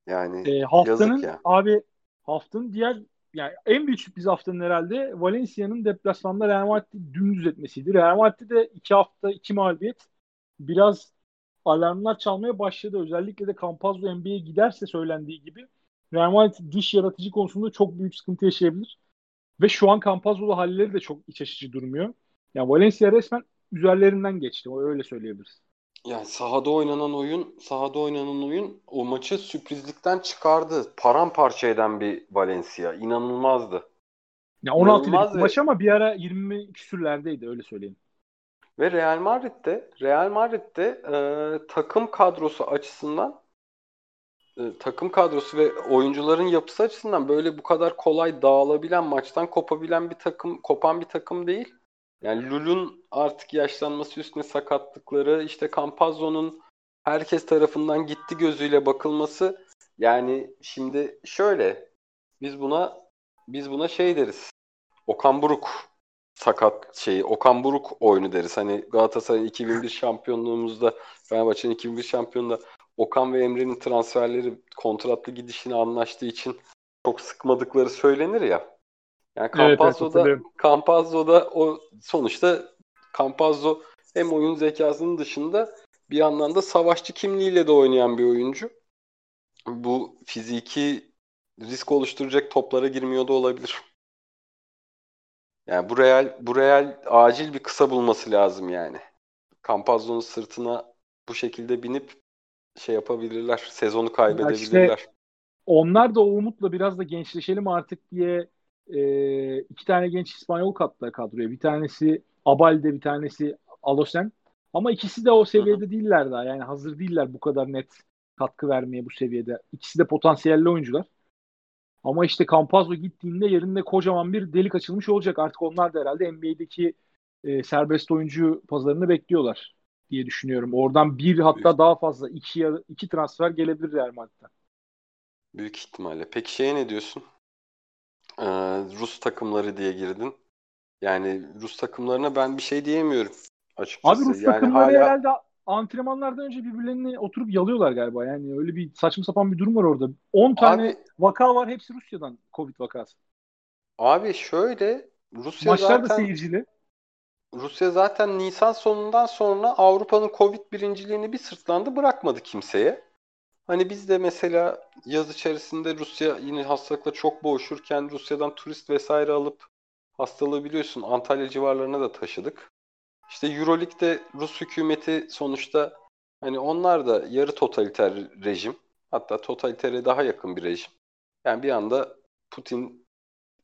Yani e, haftanın, yazık ya. Abi haftanın diğer yani en büyük sürpriz haftanın herhalde Valencia'nın deplasmanda Real Madrid'i dümdüz etmesiydi. Real Madrid'de iki hafta iki mağlubiyet biraz alarmlar çalmaya başladı. Özellikle de Campazzo NBA'ye giderse söylendiği gibi Real Madrid dış yaratıcı konusunda çok büyük sıkıntı yaşayabilir. Ve şu an Campazzo'lu halleri de çok iç açıcı durmuyor. Yani Valencia resmen üzerlerinden geçti. Öyle söyleyebiliriz. Yani sahada oynanan oyun, sahada oynanan oyun o maçı sürprizlikten çıkardı. Paramparça eden bir Valencia. İnanılmazdı. Ya 16 İnanılmaz ve... maç ama bir ara 20 küsürlerdeydi öyle söyleyeyim. Ve Real Madrid'de Real Madrid'de e, takım kadrosu açısından e, takım kadrosu ve oyuncuların yapısı açısından böyle bu kadar kolay dağılabilen, maçtan kopabilen bir takım, kopan bir takım değil. Yani Lul'un artık yaşlanması üstüne sakatlıkları, işte Campazzo'nun herkes tarafından gitti gözüyle bakılması yani şimdi şöyle biz buna biz buna şey deriz. Okan Buruk sakat şeyi Okan Buruk oyunu deriz. Hani Galatasaray 2001 şampiyonluğumuzda Fenerbahçe'nin 2001 şampiyonluğunda Okan ve Emre'nin transferleri kontratlı gidişini anlaştığı için çok sıkmadıkları söylenir ya. Yani Campazzo'da evet, Campazzo'da o sonuçta Campazzo hem oyun zekasının dışında bir yandan da savaşçı kimliğiyle de oynayan bir oyuncu. Bu fiziki risk oluşturacak toplara girmiyor da olabilir. Yani bu Real bu Real acil bir kısa bulması lazım yani. Campazzo'nun sırtına bu şekilde binip şey yapabilirler. Sezonu kaybedebilirler. işte onlar da o umutla biraz da gençleşelim artık diye e, iki tane genç İspanyol kattılar kadroya. Bir tanesi Abal'de bir tanesi Alosen. Ama ikisi de o seviyede değiller daha. Yani hazır değiller bu kadar net katkı vermeye bu seviyede. İkisi de potansiyelli oyuncular. Ama işte Campazzo gittiğinde yerinde kocaman bir delik açılmış olacak. Artık onlar da herhalde NBA'deki e, serbest oyuncu pazarını bekliyorlar diye düşünüyorum. Oradan bir hatta daha fazla iki, iki transfer gelebilir Real Madrid'den. Büyük ihtimalle. Peki şeye ne diyorsun? Ee, Rus takımları diye girdin. Yani Rus takımlarına ben bir şey diyemiyorum açıkçası. Abi Rus yani takımları hala... herhalde antrenmanlardan önce birbirlerini oturup yalıyorlar galiba. Yani öyle bir saçma sapan bir durum var orada. 10 tane Abi, vaka var hepsi Rusya'dan Covid vakası. Abi şöyle Rusya Maçlar zaten da seyircili. Rusya zaten Nisan sonundan sonra Avrupa'nın Covid birinciliğini bir sırtlandı bırakmadı kimseye. Hani biz de mesela yaz içerisinde Rusya yine hastalıkla çok boğuşurken Rusya'dan turist vesaire alıp hastalığı biliyorsun Antalya civarlarına da taşıdık. İşte Euroleague'de Rus hükümeti sonuçta hani onlar da yarı totaliter rejim. Hatta totalitere daha yakın bir rejim. Yani bir anda Putin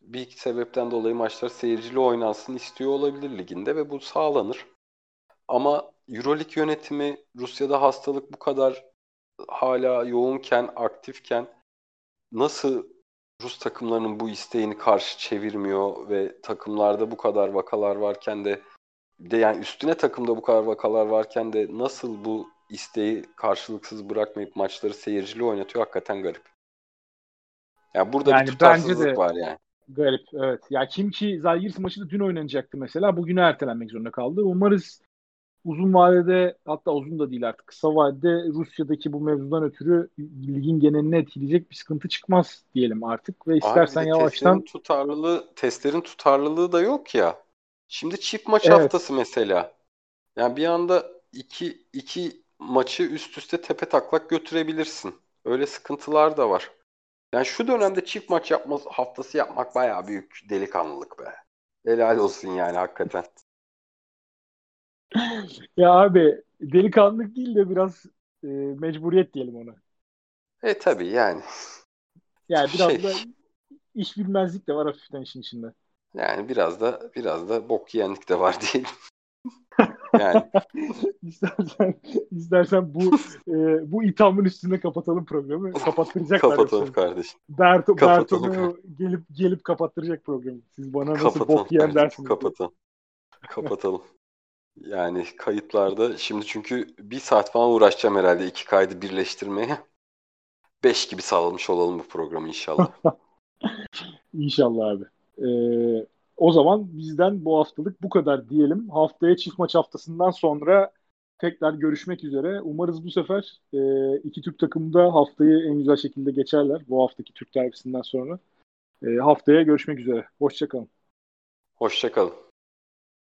bir iki sebepten dolayı maçlar seyircili oynansın istiyor olabilir liginde ve bu sağlanır. Ama Euroleague yönetimi Rusya'da hastalık bu kadar hala yoğunken, aktifken nasıl Rus takımlarının bu isteğini karşı çevirmiyor ve takımlarda bu kadar vakalar varken de de yani üstüne takımda bu kadar vakalar varken de nasıl bu isteği karşılıksız bırakmayıp maçları seyircili oynatıyor hakikaten garip. Yani burada yani bir tutarsızlık de var yani. Garip evet. Ya kim ki Zalgiris maçı da dün oynanacaktı mesela. Bugüne ertelenmek zorunda kaldı. Umarız uzun vadede hatta uzun da değil artık kısa vadede Rusya'daki bu mevzudan ötürü ligin genelini etkileyecek bir sıkıntı çıkmaz diyelim artık ve istersen Abi yavaştan testlerin tutarlılığı testlerin tutarlılığı da yok ya. Şimdi çift maç evet. haftası mesela. Yani bir anda iki, iki maçı üst üste tepe taklak götürebilirsin. Öyle sıkıntılar da var. Yani şu dönemde çift maç yapma haftası yapmak bayağı büyük delikanlılık be. Helal olsun yani hakikaten. Ya abi delikanlılık değil de biraz e, mecburiyet diyelim ona. E tabi yani. Yani biraz şey... da iş bilmezlik de var hafiften işin içinde. Yani biraz da biraz da bok yiyenlik de var diyelim. yani. istersen, istersen bu e, bu ithamın üstünde kapatalım programı. Kapattıracaklar. kapatalım kardeşim. Berto, Bertomeu gelip gelip kapattıracak programı. Siz bana nasıl kapatalım bok yiyen dersiniz. Kapatalım. kapatalım. Yani kayıtlarda şimdi çünkü bir saat falan uğraşacağım herhalde iki kaydı birleştirmeye. Beş gibi sağlamış olalım bu programı inşallah. İnşallah abi. Ee, o zaman bizden bu haftalık bu kadar diyelim. Haftaya çift maç haftasından sonra tekrar görüşmek üzere. Umarız bu sefer e, iki Türk takımı da haftayı en güzel şekilde geçerler. Bu haftaki Türk derbisinden sonra. E, haftaya görüşmek üzere. Hoşçakalın. Hoşçakalın.